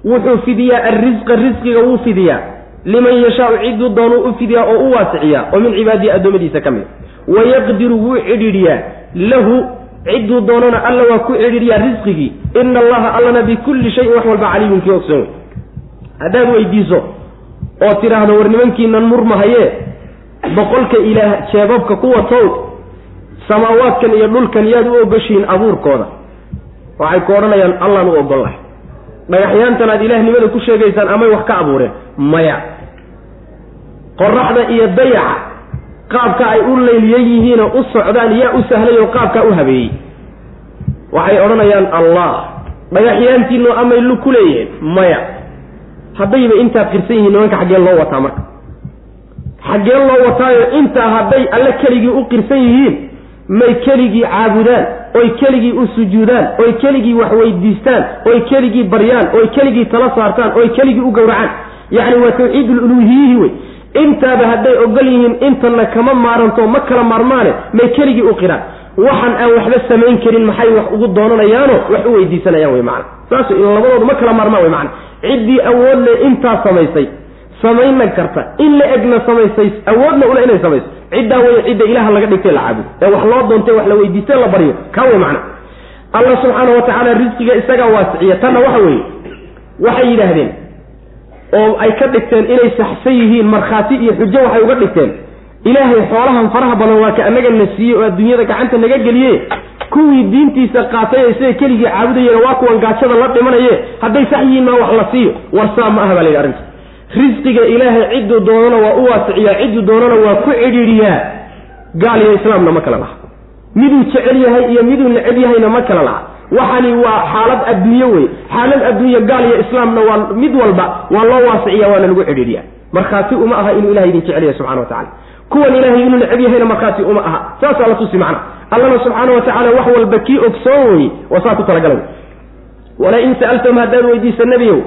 wuxuu fidiyaa alrisqa risqiga wuu fidiyaa. Liman yashaau ciduu doonuu u fidiyaa oo u waasiciyaa oo min cibaadihi addoommadiisa ka mid. Wayaqdiru wuu cidhiidhiyaa. Lahu cidduu doonana alla waa ku cidhiidhiyaa risqigii ina allaha allana bikulli shayin wax walba caliimun kii ogsoon wey haddaad weydiiso oo tidhaahdo war nimankiinan murmahayee boqolka ilaah jeebabka ku watow samaawaadkan iyo dhulkan yaad u ogoshihiin abuurkooda waxay ku odhanayaan allaan u ogollahay dhagaxyaantan aad ilaahnimada ku sheegaysaan amay wax ka abuureen. Maya. Qoraxda iyo dayaxa qaabka ay u layliyan yihiinoo u socdaan yaa u sahlay oo qaabkaa u habeeyey. Waxay odhanayaan allah dhagaxyaantiinu amay lu ku leeyihiin maya. Haddayba intaa qirsan yihiin nimanka xaggeen loo wataa marka. Xaggeen loo wataayo intaa hadday alle keligii u qirsan yihiin may keligii caabudaan oy keligii u sujuudaan oy keligii wax weydiistaan oy keligii baryaan oy keligii tala saartaan oy keligii u gowracaan. Yacni waa tawxiidululuuhiyihi wey. Intaaba hadday ogol yihiin intana kama maaranto ma kala maarmaane may keligii u qiraan. Waxaan aan waxba samayn karin maxay wax ugu doonanayaano? Wax u weydiisanayaan wey macana saas labadoodu ma kala maarmaan wey macana ciddii awood le intaa samaysay samayna karta. In la egna samaysay awoodna ule inay samayso ciddaa wey cidda ilaha laga dhigtay la caabudo ee wax loo doontay wax la weydiistay la baryo. Kaa wey macana allah subxaana wa tacaala risqiga isagaa waasiciya. Tanna waxa weeye waxay yidhaahdeen oo ay ka dhigteen inay saxsan yihiin markhaati iyo xujo waxay uga dhigteen. Ilaahay xoolahan faraha badan waa ka annaga na siiyey oo adduunyada gacanta naga geliye. Kuwii diintiisa qaatay ee isaga keligii caabudayena waa kuwan gaajada la dhimanaye hadday sax yihiin maa wax la siiyo. Warsaa ma aha baa la yidhi arrinta risqiga ilaahay cidduu doonana waa u waasiciyaa cidduu doonana waa ku cidhiidhiyaa. Gaal iyo islaamna ma kala laha. Miduu jecel yahay iyo miduu neceb yahayna ma kala laha. Waxani waa xaalad adduunye wey. Xaalad adduunye gaal iyo islaamna waa mid walba waa loo waasiciya waana lagu cidhiidhiya markhaati uma aha inuu ilahay idin jecel yahay subxana wa tacala kuwan ilaahay inuu neceb yahayna markhaati uma aha. Saasaa la tusi macna. Allana subxaana wa tacala wax walba kii ogsoon weye waa saa ku talagalay. Walain sa'altum haddaad weydiisa nebiyow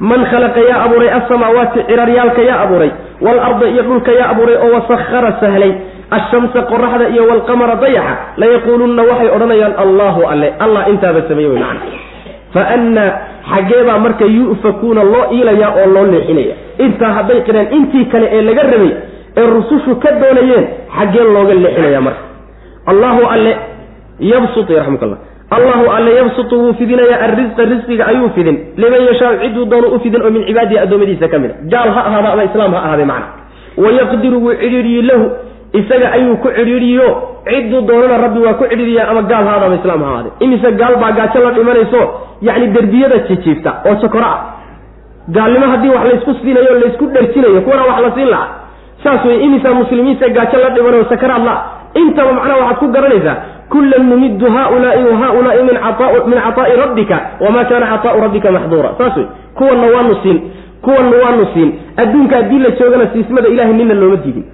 man khalaqa yaa abuuray alsamaawaati ciraryaalka yaa abuuray waalarda iyo dhulka yaa abuuray oo wasahara sahlay ashamsa qoraxda iyo walqamara dayaxa layaquulunna waxay odhanayaan allahu alle allah intaaba sameeye wey macna fa anna xaggeebaa marka yu'fakuuna loo iilayaa oo loo leexinaya. Intaa hadday qireen intii kale ee laga rabay ee rusushu ka doonayeen xaggee looga leexinaya marka. Allahu alle yabsut raxmuk allah allahu alle yabsutu wuu fidinayaa arrisqa risqiga ayuu fidin. Liman yashaau cidduu doono u fidin oo min cibaadihi addoommadiisa ka mid a. Gaal ha ahaada ama islaam ha ahaade macna. Wayaqdiru wuu cidhiidhiyi lahu. Isaga ayuu ku cidhiidhiyo cidduu doonana rabbi waa ku cidhiidhiyaa ama gaal ha ahaada ama islaam ha ahaade imise gaal baa gaajo la dhimanayso yacni derbiyada jijiifta oo sokoro ah. Gaalnimo haddii wax laysku siinayo laysku dherjinayo kuwana wax la siin lahaa. Saas wey imisa muslimiinta gaajo la dhimanayo sakaraad la intaba macnaha waxaad ku garanaysaa kullan numiddu haulaai wa haulaai min cataai rabbika wamaa kaana cataau rabbika maxduura. Saas wey kuwanna waanu siin kuwanna waanu siin. Adduunka haddii la joogana siismada ilahay nina looma diidin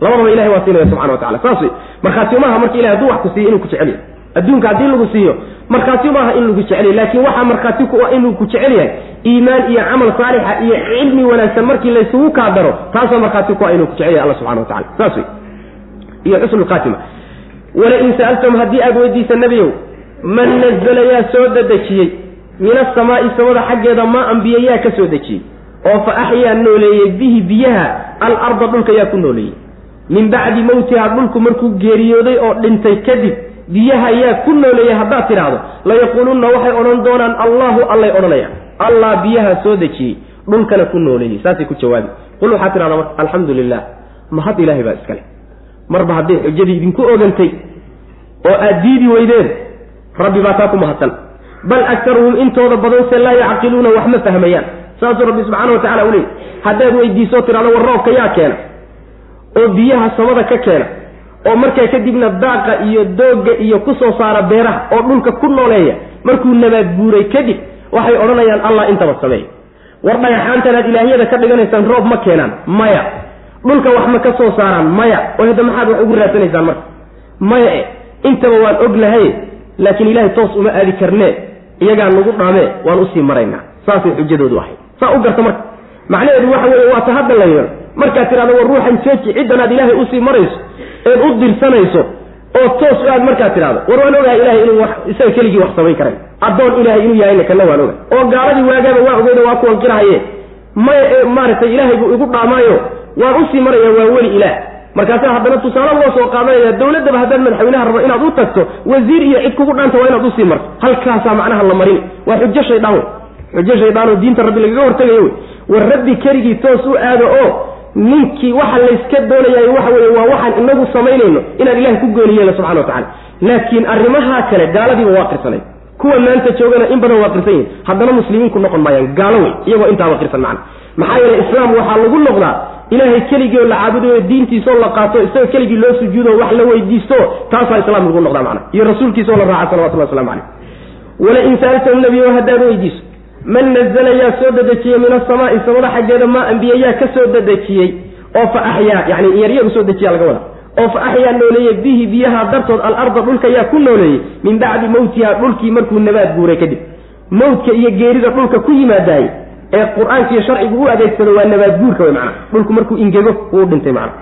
labadaba ilahay waa siinaya subxana wa tacala saas wey markhaati maaha marka ilahay hadduu wax ku siiyo inuu ku jecel yahay. Adduunka haddii lagu siiyo markhaati maaha in lagu jecel yahay. Laakiin waxaa markhaati ku ah inuu ku jecel yahay iimaan iyo camal saalixa iyo cilmi wanaagsan markii laysugu kaa daro taasaa markhaati ku ah inuu ku jecel yahay alla subxana wa tacala saas wey iyo xusnu khaatima walain sa'altum haddii aad weydiisa nebiyow man nazala yaa soo dadejiyey min asamaa'i samada xaggeeda maa ambiye yaa ka soo dejiyey oo fa axyaa nooleeyey bihi biyaha alarda dhulka yaa ku nooleeyey. Min bacdi mowtiha dhulku markuu geeriyooday oo dhintay kadib biyaha yaa ku nooleeyey haddaad tidhaahdo layaquulunna waxay odhan doonaan allahu allay odhanayaan allah biyaha soo dejiyey dhulkana ku nooleeyey. Saasay ku jawaabi qul waxaad tidhahdaa marka alxamdu lilah mahad ilaahay baa iskale marba hadday xujadii idinku ogantay oo aad diidi weydeen rabbi baa taa ku mahadsan. Bal aktaruhum intooda badanse laa yacqiluuna wax ma fahmayaan. Saasuu rabbi subxaana wa tacala u haddaad weydiisoo tidhahdo war roobka yaa keena oo biyaha samada ka keena oo markaa kadibna daaqa iyo doogga iyo ku soo saara beeraha oo dhulka ku nooleeya markuu nabaad guuray kadib waxay odhanayaan allah intaba sameeya war dhagaxaantan aad ilaahyada ka dhiganaysaan roob ma keenaan maya dhulka wax ma ka soo saaraan? Maya. Oo hadda maxaad wax ugu raadsanaysaan marka. Maya e intaba waan ognahay laakiin ilahay toos uma aadi karnee iyagaa nagu dhaamee waan u sii maraynaa. Saasay xujadoodu ahayd. Saa u garta marka. Macnaheedu waxa weeye waa ta hadda la yeelo markaad tidhahdo war ruuxan jooji ciddan aad ilaahay u sii marayso eed u dirsanayso oo toos aad markaad tidhahdo war waan ogahay ilahay inuu wax isaga keligii wax samayn karay. Addoon ilahay inuu yahayna kana waan ogahay oo gaaladii waagaaba waa ogeyda waa kuwan qirahaye maya ee maaragtay ilaahay buu igu dhaamaayo waan u sii maraya waa weli ilaah. Markaasaa haddana tusaale loo soo qaadanaya dawladdaba haddaad madaxweynaha rabo inaad u tagto wasiir iyo cid kugu dhaanta waa inaad u sii marto. Halkaasaa macnaha la marin. Waa xujo shaydaan wey. Xujo shaydaanoo diinta rabbi lagaga hortegayo wey. War rabbi keligii toos u aado oo ninkii waxa layska doonayaay waxa weeye waa waxaan inagu samaynayno inaan ilahay ku gooni yeelo subxana wa laakiin arrimahaa kale gaaladiiba waa qirsanay kuwa maanta joogana in badan waa qirsan yihiin haddana muslimiinku noqon maayaan gaalo wey iyagoo intaaba qirsan macna. Maxaa yeele islaam waxaa lagu noqdaa ilaahay keligii oo la caabudayo diintiisaoo la qaato isaga keligii loo sujuudo wax la weydiisto taasaa islaam lagu noqdaa macna. Iyo rasuulkiisa oo la raaca salawatullah waslamu caleyh walain sa'altahum nebiyo haddaad weydiiso man nazala yaa soo dedejiyey min asamaai samada xaggeeda maa ambiye yaa ka soo dedejiyey oo fa axyaa yani iyaryar u soo dejiya laga wada. Oo fa axyaa nooleeyey bihi biyaha dartood alarda dhulka yaa ku nooleeyey min bacdi mowtiha dhulkii markuu nabaad guuray kadib mawdka iyo geerida dhulka ku yimaadaay ee qur'aanka iyo sharcigu u adeegsado waa nabaad guurka wey macana dhulku markuu ingego wuu dhintay macana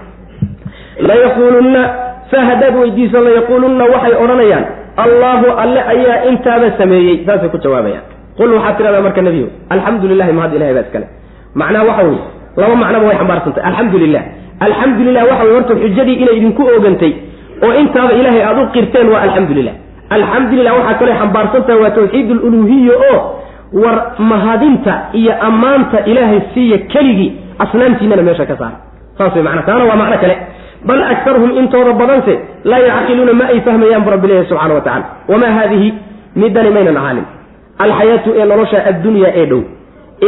layaquulunna saa haddaad weydiiso layaquulunna waxay odhanayaan allaahu alle ayaa intaaba sameeyey saasay ku jawaabayaan. Qul waxaad tidhahdaa marka nebiyo alxamdu lilahi mahad ilahay baa iskale. Macnaha waxa weye laba macnaba way xambaarsantay alxamdu lilah alxamdu lilah waxa wey horta xujadii inay idinku oogantay oo intaaba ilaahay aada u qirteen waa alxamdu lilah alxamdulilah waxaa kaloo xambaarsantaha waa tawxiid aluluhiya oo war mahadinta iyo ammaanta ilaahay siiya keligii asnaamtiinana meesha ka saara saas way macna taana waa macno kale. Bal akaruhum intooda badanse laa yacqiluuna ma ay fahmayaan bu rabbilahi subxana wa tacala wamaa haadihi midani maynan ahaanin. Alxayaatu ee nolosha addunya ee dhow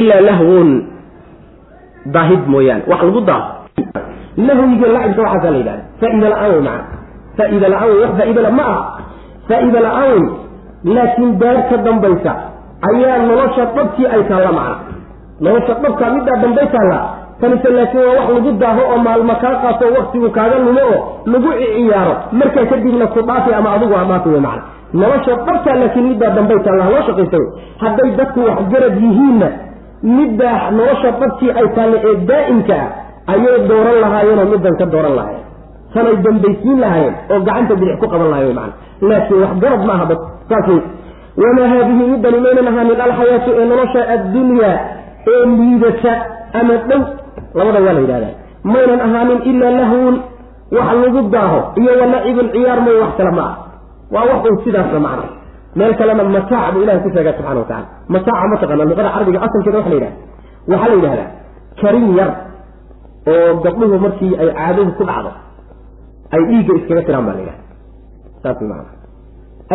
ilaa lahwun daahid mooyaane. Wax lagu daaho lahwiga lacibka waxaasaa la yidhahda faaida la'aan wey macana faaida la'aan wey wax faaidala ma aha. Faaida la'aan wey laakiin daar ka dambaysa ayaa nolosha dhabkii ay taalla macna. Nolosha dhabkaa middaa dambay taalla. Tanise laakiin waa wax lagu daaho oo maalmo kaa qaato waktigu kaaga lumo oo lagu ciyaaro markaa kadibna ku dhaafi ama adigu amaafi wey macna. Nolosha dhabtaa laakiin middaa dambay taalla. Haloo shaqaysa wey hadday dadku waxgarad yihiinna middaa nolosha dhabkii ay taalla ee daa'imka ah ayay dooran lahaayeenoo middan ka dooran lahaayeen. Tanay dambaysiin lahaayeen oo gacanta bidix ku qaban lahayen macna. Laakiin waxgarad maaha dad. Saas wey wamaa haadihi midani maynan ahaanin alxayaatu ee nolosha addunyaa ee liidata ama dhow labada waa la yidhahdaa maynan ahaanin ilaa lahwun wax lagu daaho iyo walacibun ciyaar may wax kale ma ah waa wax un sidaasna macna meel kalena mataac buu ilahay ku sheegaa subxana wa tacala mataaca mataqana luqada carabiga asalkeeda waxa la yidhahda waxaa la yidhahdaa karin yar oo gabdhuhu markii ay caadadu ku dhacdo ay dhiigga iskaga tiraan baa la yidhahda saas maana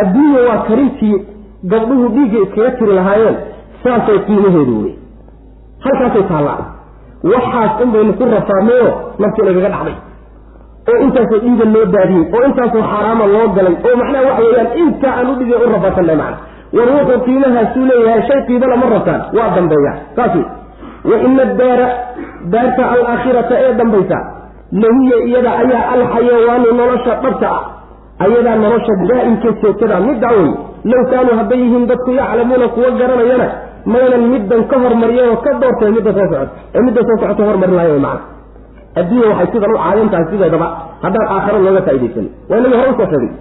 adduunya waa karintii gabdhuhu dhiigga iskaga tiri lahaayeen saasay qiimaheedu wey halkaasay taallaa waxaas un baynu ku rafaadnayo nafti nagaga dhacday. Oo intaasoo dhiiga loo daadiyey oo intaasoo xaaraama loo galay oo macnaha waxa weeyaan intaa aan u dhigay u rafaadsannahay macna. War wuxuu qiimahaasuu leeyahay shay qiibala ma rabtaan waa dambeeya saas wey wa ina addaara daarta alaakhirata ee dambaysa lahiya iyada ayaa alxayawaanu nolosha dhabta ah. Ayadaa nolosha daa'imka joogtada middaa wey low kaanuu hadday yihiin dadku yaclamuuna kuwa garanayana maynan middan ka hormariyeen oo ka doorteen midda soo socoto ee midda soo socoto hormarin lahayn way adduunya waxay sidan u caadin tahay sideedaba haddaan aakharo looga faaidaysan waa inaga hore u soo sheegay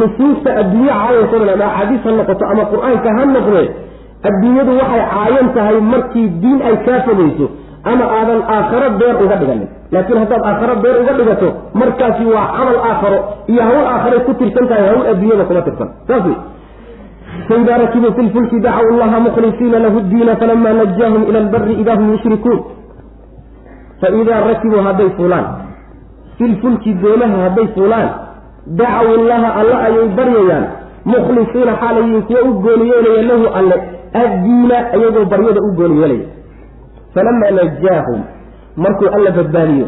nusuusta adduunye caayaysadan ama axaadiis ha noqoto ama qur'aanka ha noqdee adduunyadu waxay caayan tahay markii diin ay kaa fogeyso ama aadan aakharo beer uga dhiganin. Laakiin haddaad aakharo beer uga dhigato markaasi waa camal aakharo iyo hawl aakharay ku tirsan tahay hawl adduunyada kuma tirsan. Saas wey faidaa rakibuu fi lfulki dacaw allaha mukhlisiina lahu ddiina falama najaahum ila albari ida hum yushrikuun. Faidaa rakibuu hadday fuulaan fi lfulki doomaha hadday fuulaan dacaw allaha alle ayay baryayaan mukhlisiina xaalayiin kuwa u gooni yeelaya lahu alle addiina iyagoo baryada u gooni yeelaya falamaa najaahum markuu alla badbaadiyo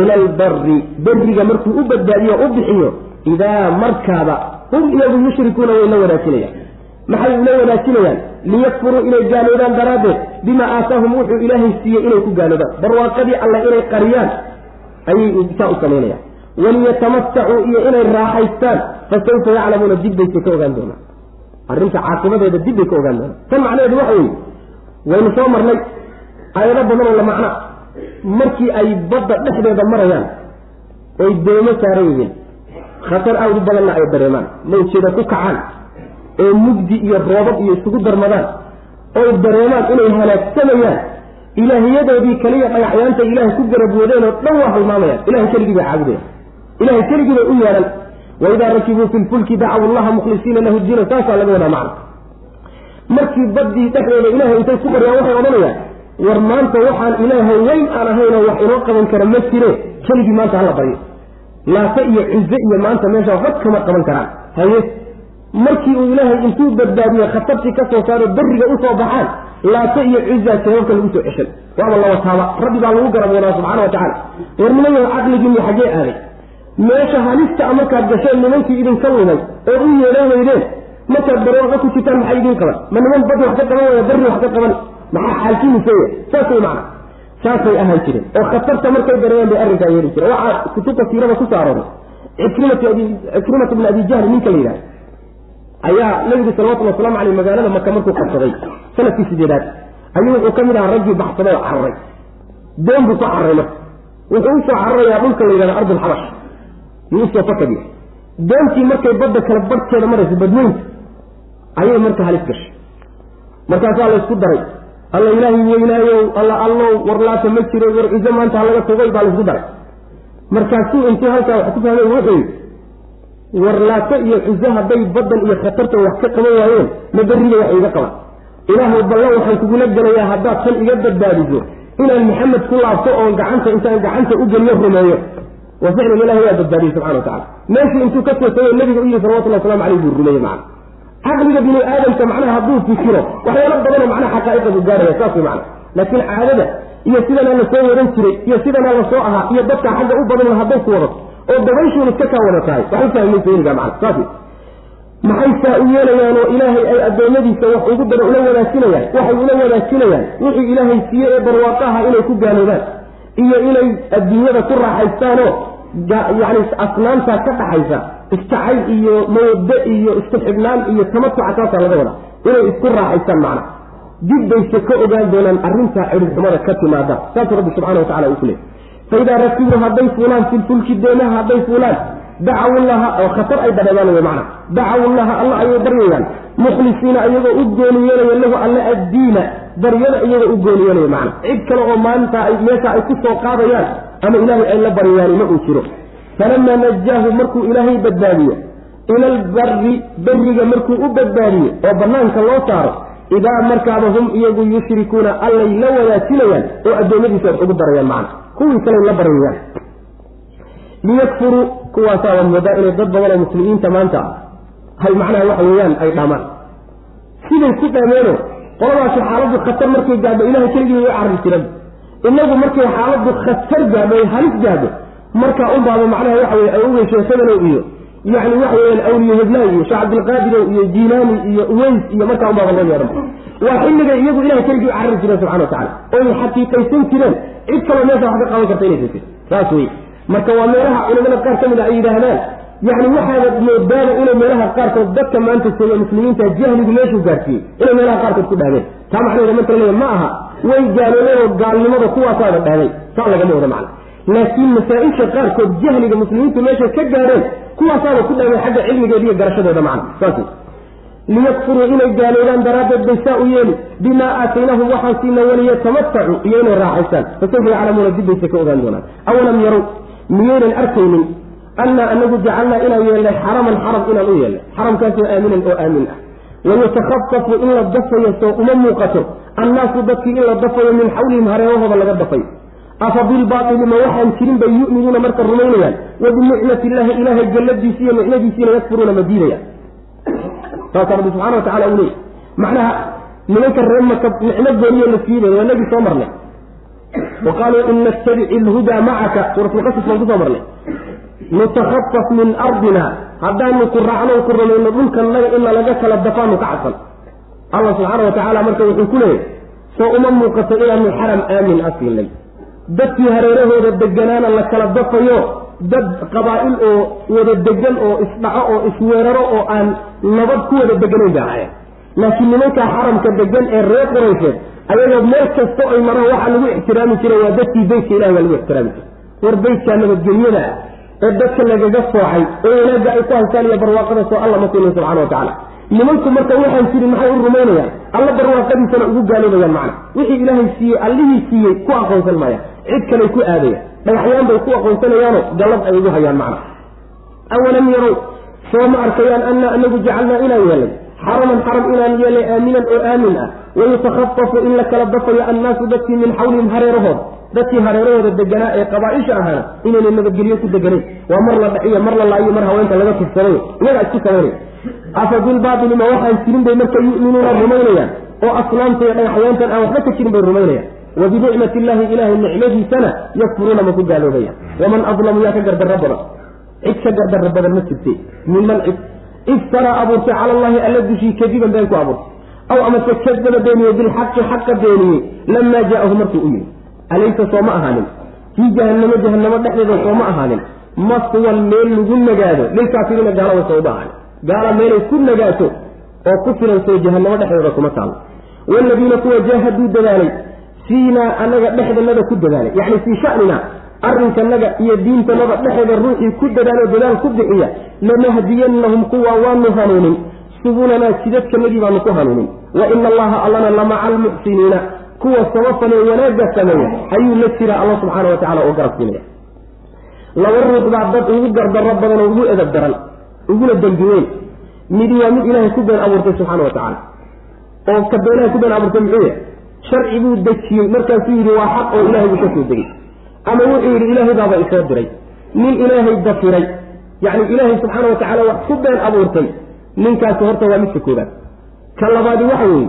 ila albari beriga markuu u badbaadiyo o u bixiyo idaa markaaba hum iyagu yushrikuuna way la wanaajinayaan. Maxay ula wanaajinayaan liyakfuruu inay gaaloobaan daraaddeed bimaa aataahum wuxuu ilaahay siiyey inay ku gaaloobaan. barwaaqadii alle inay qariyaan ayay saa u samaynayaan waliyatamatacuu iyo inay raaxaystaan fasawfa yaclamuuna dib bayse ka ogaan doonaan arrinta caaqibadeeda dib bay ka ogaan doonaan tan macnaheedu waxa weeye waynu soo marnay aayado badan oo la macna markii ay badda dhexdeeda marayaan oy doomo saaran yihiin. Khatar aad u badanna ay dareemaan. Mawjeeda ku kacaan oo mugdi iyo roobab iyo isugu darmadaan oy dareemaan inay halaagsamayaan ilaahiyadoodii kaliya dhagaxyaanta ilaahay ku garabwoodeen oo dhan waa halmaamayaan ilahay keligii bay caabudayaan ilahay keligii bay u yeedhan waidaa rakibuu fi lfulki dacaw allaha mukhlisiina lahu diina saasaa laga wadaa macna markii baddii dhexdeeda ilahay intay ku baryaan waxay odhanayaan war maanta waxaan ilaahay weyn aan ahaynoo wax inoo qaban kara ma jire keligii maanta hala baryo laata iyo cize iyo maanta meesha waxba kama qaban karaan. Haye markii uu ilaahay intuu badbaadiye khatartii ka soo saaro berriga u soo baxaan laata iyo cuzaa sababka lagu soo ceshan waaba laba taaba rabbi baa lagu garab wadaa subxana wa tacala war nimanyaho caqligiinni xaggee aaday. Meesha halista a markaad gasheen nimankii idinka lumay ood u yeelan weydeen markaad barooqa ku jirtaan maxay idiin qaban? Ma niman badi wax ka qaban waya barri wax ka qaban maxaa xaalkiinisaya saas way macna. Saasay ahaan jireen. Oo khatarta markay dareeyeen bay arrinkaa yeeli jireen. Waxaa kutubta siirada ku soo arooray. Cikrimatu abi cikrimatu bni abi jahli ninka la yidhaha ayaa nabigu salawatullhi waslamu aleyh magaalada maka markuu qabsaday. Sanadkii sideedaad. Ayuu wuxuu ka mid ahaa raggii baxsaday oo cararay doon buu soo cararay marka. Wuxuu u soo cararayaa dhulka la yidhahda ardulxabash yuu u soo fakadiya doontii markay badda kale barhkeeda maraysa badweynta ayay marka halis gashay. Markaasaa la isku daray alla ilaahay weynaayow alla allow warlaata ma jiro war cizo maanta halaga tugay baa la isku daray. Markaasuu intuu halkaa wax ku fahmay wuxuu yidhi warlaato iyo cizo hadday baddan iyo khatarta wax ka qaban waayeen ma berriga wax iga qaban. Ilaahay ballan waxaan kugula gelayaa haddaad tan iga badbaadiso inaan maxamed ku laabto oon gacanta intaan gacanta u geliyo rumeeyo. Wa ficlan ilahi waa badbaadiyey subxana wa tacala meeshii intuu ka tagay nabiga u yihi salawatullah waslamu aleyh buu rumeeyey macana caqliga bini aadamka macnaha hadduu fikiro waxyaalo badanoo macnaha xaqaa'iqa buu gaaraya saas way macna. Laakiin caadada iyo sidanaa la soo waran jiray iyo sidanaa la soo ahaa iyo dadka xagga u badan hadday ku wadato oo dabayshuun iska kaa wada tahay wax u fahmaysa weligaa macna saas maxay saa u yeelayaan oo ilaahay ay addoommadiisa wax ugu daro ula wadaajinayaan waxay ula wadaajinayaan wixii ilaahay siiye ee barwaaqaha inay ku gaaloobaan iyo inay adduunyada ku raaxaystaanoo yacni asnaamtaa ka dhaxaysa istacayl iyo mawado iyo isku xidhnaan iyo tamatuca taasaa laga wadaa. Inay isku raaxaystaan macna. Dib bayse ka ogaan doonaan arrintaa cidhibxumada ka timaada saasuu rabbi subxana wa tacala uu ku faidaa rakibu hadday fuulaan filfulki doomaha hadday fuulaan dacaw llaha oo khatar ay dareemaan wey macna. Dacaw llaha alla ayay baryayaan mukhlisiina iyagoo u gooni lahu alla addiina baryada iyagoo u gooni yeelaya macna. Cid kale oo maalintaa ay meesha ay ku soo qaadayaan ama ilaahay ay la baryayaani ma uu jiro falamaa najaahu markuu ilaahay badbaadiyo ila albari beriga markuu u badbaadiyo oo banaanka loo saaro idaa markaaba hum iyagu yushrikuuna allay la wadaajinayaan oo addoommadiisa wax ugu darayaan macna kuwii kaley la baryayaan liyakfuruu kuwaasaa waad moodaa inay dad badan oo muslimiinta maanta hay macnaha waxa weeyaan ay dhaamaan siday ku dhaameeno qoladaasi xaaladdu khatar markay gaadho ilahay keligii way carri jiran inagu markay xaaladdu khatar gaadho ay halis gaadho markaa unbaaba macnaha waxa weye ay ugeysheesaganow iyo yacni waxa weyaan awliye heblaay iyo sheekh iyo jiilaani iyo uweys iyo markaa unbaaba loo yeedhan waa xilligay iyagu ilahay keligii u carari jireen subxana wa tacala oy xaqiiqaysan jireen cid kaloo meesha wax ka qaban karta inaysan jirin saas weye marka waa meelaha culamada qaar ka mid a ay yidhaahdaan yacni waxaada moodaada inay meelaha qaarkood dadka maanta jooga muslimiinta jahligu meeshuu gaarsiiyey inay meelaha qaarkood ku dhahdeen. Taa macnaheeda marka la leeya ma aha way gaaloobeen oo gaalnimada kuwaasaada dhahday saa lagama wada macna laakiin masaa-isha qaarkood jahliga muslimiintu meeshay ka gaadheen kuwaasaaba ku dhahdeen xagga cilmigeeda iyo garashadooda macna saas liyakfuruu inay gaaloobaan daraaddeed bay saa u yeeli. Bimaa aataynahum waxaan siina waliyatamatacuu iyo inay raaxaystaan. Fasawfa yaclamuuna dib bayse ka ogaan doonaan. Awalam yarow miyaynan arkaynin annaa anagu jacalnaa inaan yeelnay xaraman xaram inaan u yeelnay. Xaramkaasoo aaminan oo aamin ah. Wayatakhatafu in la dafayo soo uma muuqato. Annaasu dadkii in la dafayo min xawlihim hareerahooda laga dafayo afa bilbaaili ma waxaan jirin bay yu'minuuna marka rumaynayaan wa binicmati illaahi ilaahay galladiisi iyo nicmadiisiina yakfuruuna ma diidayaan saasaa rabbi subxana wa tacala uu leey macnaha nimanka reer maka nicmo gooniyo la siibay waa nagii soo marnay wa qaaluu in nattabic ilhudaa macaka suuratulqasas baan ku soo marnay nutakhafaf min ardina haddaanu ku raacno ku rumayno dhulkanaga ina laga kala dafaanu ka cadsan allah subxaana wa marka wuxuu ku leeyahy soo uma muuqato inaanu xaram aamin a siinay dadkii hareerahooda deganaana la kala dafayo dad qabaa'il oo wada degan oo isdhaco oo isweeraro oo aan nabad ku wada deganayn bay ahayen laakiin nimankaa xaramka degan ee reer quraysheed ayagoo meel kasto ay maraan waxaa lagu ixtiraami jiray waa dadkii beytka ilahi baa lagu ixtiraami jiray. War beytkaa nabadgelyada ee dadka lagaga soocay oo wanaagga ay ku haystaan iyo barwaaqada soo alla ma siinin subxana wa tacala nimanku marka waxaan jirin maxay u rumaynayaan? Alla barwaaqadiisana ugu gaaloobayaan macna. Wixii ilaahay siiyey allihii siiyey ku aqoonsan maaya cid kaley ku aadaya dhagaxyaan bay ku aqoonsanayaano gallad ay ugu hayaan macna. Awalam yarow soo ma arkayaan annaa anagu jacalnaa inaan yeelay. Xaraman xaram inaan yeelay aaminan oo aamin ah. Wayutakhatafu in la kala dafayo annaasu dadkii min xawlihim hareerahooda dadkii hareerahooda deganaa ee qabaaisha ahaana inayna nabadgelyo ku deganayn. Waa mar la dhaciyo mar la laayo mar haweenta laga tufsaday iyagaa isku samaynay afa bilbaaili ma waxaan jirin bay marka yu'minuuna rumaynayaan? Oo asnaamta iyo dhagaxyaantan aan waxba ka jirin bay rumaynayaan wa binicmati illaahi ilaahay nicmadiisana yakfuruuna ma ku gaaloobaya waman adlamu yaa ka gardarro badan cid ka gardarro badan ma jirte minman cid iftaraa abuurtay cala allahi alla dushii kadiban been ku abuurtay aw amase kadaba beeniyey bilxaqi xaqa beeniyey lamaa jaa'ahu markuu u yimi alaysa soo ma ahaanin fii jahannamo jahannamo dhexdeeda soo ma ahaanin maswan meel lagu nagaado lilkaafiriina gaalada soo ma ahaanin gaala meelay ku nagaato oo ku filan soo jahannamo dhexdeeda kuma taalo waaladiina kuwa jaahaduu dadaalay fiinaa anaga dhexdanada ku dadaalay yacni fii shanina arrinkanaga iyo diintanada dhexeeda ruuxii ku dadaalo dadaal ku bixiya lanahdiyannahum kuwa waanu hanuunin. Subulanaa jidadkanagii baanu ku hanuunin. Wa ina allaha allana lamaca almuxsiniina kuwa sabafalee wanaagga sameeya ayuu la jiraa alla subxaana wa tacala oo garab siinaya. Laba ruux baa dad ugu gardarro badan oo ugu edab daran uguna dembi midi waa mid ilaahay ku been abuurtay subxaana wa tacaala oo ka beenaha ku been abuurtay muxuu yahay sharci buu dejiyey markaasuu yidhi waa xaq oo ilahay buu ka soo degay. Ama wuxuu yidhi ilaahay baaba isoo diray. Nin ilaahay dafiray yacni ilaahay subxaana wa tacala wax ku been abuurtay ninkaasi horta waa midka koobaad ka labaadi waxa weeye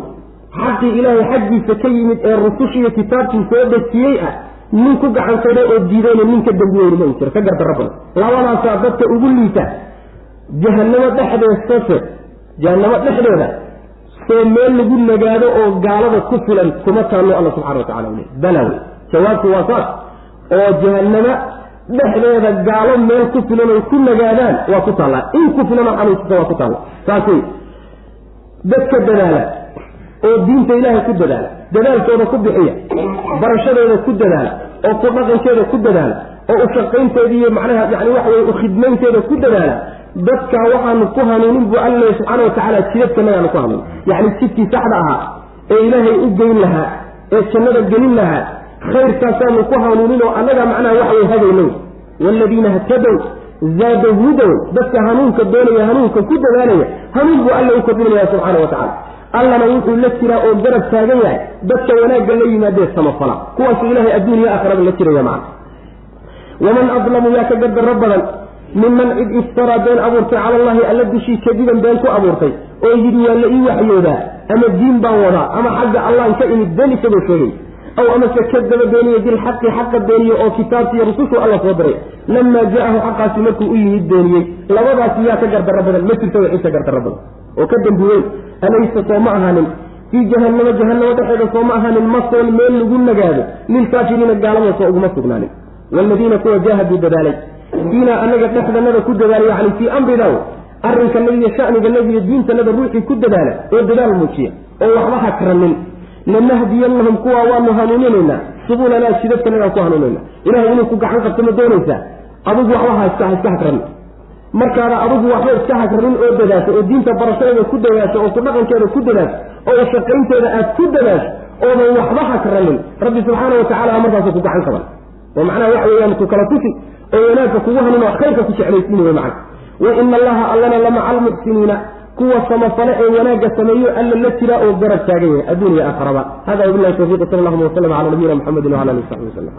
xaqii ilaahay xaggiisa ka yimid ee rusushiiyo kitaabkii soo dejiyey ah nin ku gacansaday oo diidayna nin ka dembi weyni ma u jiro ka gardarro badan labadaasaa dadka ugu liita jahanamo dhexdeesase jahanamo dhexdeeda soo meel lagu nagaado oo gaalada ku filan kuma taanno alla subxana wa tacala le bala wey jawaabtu waa saas. Oo jahanamo dhexdeeda gaalo meel ku filan oy ku nagaadaan waa ku taallaa. In ku filan oo xanuunsata waa ku taalla saas wey dadka dadaala oo diinta ilaahay ku dadaala dadaalkooda ku bixiya barashadeeda ku dadaala oo ku dhaqankeeda ku dadaala oo u shaqaynteeda iyo macnaha yani waxa weye u khidmaynteeda ku dadaala dadkaa waxaanu ku hanuunin buu alla subxaana wa tacaala jidadkanagaanu ku hanuunin. Yacni jidkii saxda ahaa ee ilaahay u geyn lahaa ee jannada gelin lahaa khayrkaasaanu ku hanuunin oo annagaa macnaha waxa way hagaynow waaladiina htadow zaada hudow dadka hanuunka doonaya hanuunka ku dadaalaya hanuun buu alla u kordhinaya subxaana wa tacala allana wuxuu la jiraa oo garab taagan yahay dadka wanaagga la yimaadee samafala kuwaasu ilahay adduun iyo aakhiraba la jiraya macna waman adlamu yaa ka gardarro badan minman cid iftaraa been abuurtay cala allahi alla dushii kadiban been ku abuurtay oo yidhi waa la ii waxyoodaa ama diin baan wadaa ama xagga allahan ka imid been isagoo sheegay aw amase kadaba beeniye bilxaqi xaqa beeniye oo kitaabkiiyo rusushu alla soo diray lamaa jaahu xaqaasi markuu u yimid beeniyey labadaasi yaa ka gardarro badan ma jirto cid ka gardarro badan oo ka dembi weyn alaysa soo ma ahaanin fii jahannama jahannamo dhexeeda soo ma ahaanin masoon meel lagu nagaado lilkaafiriina gaalada soo uguma sugnaanin waaladiina kuwa jaahaduu dadaalay fiinaa anaga dhexdanada ku dadaalay yacni fii amrina arrinkanada iyo shaniganada iyo diintanada ruuxii ku dadaala oo dadaal muujiya oo waxba hakranin lanahdiyannahum kuwa waanu hanuuninaynaa subulanaa shidadkanagaan ku hanuuninayna ilahay inuu ku gacan qabto ma doonaysaa adigu waxba haska haiska hakranin markaada adigu waxba iska hakranin oo dadaasho oo diinta barashadeeda ku dadaasho oo ku dhaqankeeda ku dadaasho oo shaqaynteeda aad ku dadaasho oodan waxba hakranin rabbi subxaana wa tacala markaasuu ku gacan qaban oo macnaha waxa weeyaan ku kala tusi oo wanaagka kugu hanuun oo khayrka ku jeclaysiin wey macna wa ina allaha allana lamaca almuxsiniina kuwa samafale ee wanaagga sameeyo alla la jiraa oo garab taagan yahay adduun iyo aakhiraba hada wabilahi tawfiiq sal allahuma wasalam cala nabiyina muxamedin wala alihi saxbi wasalam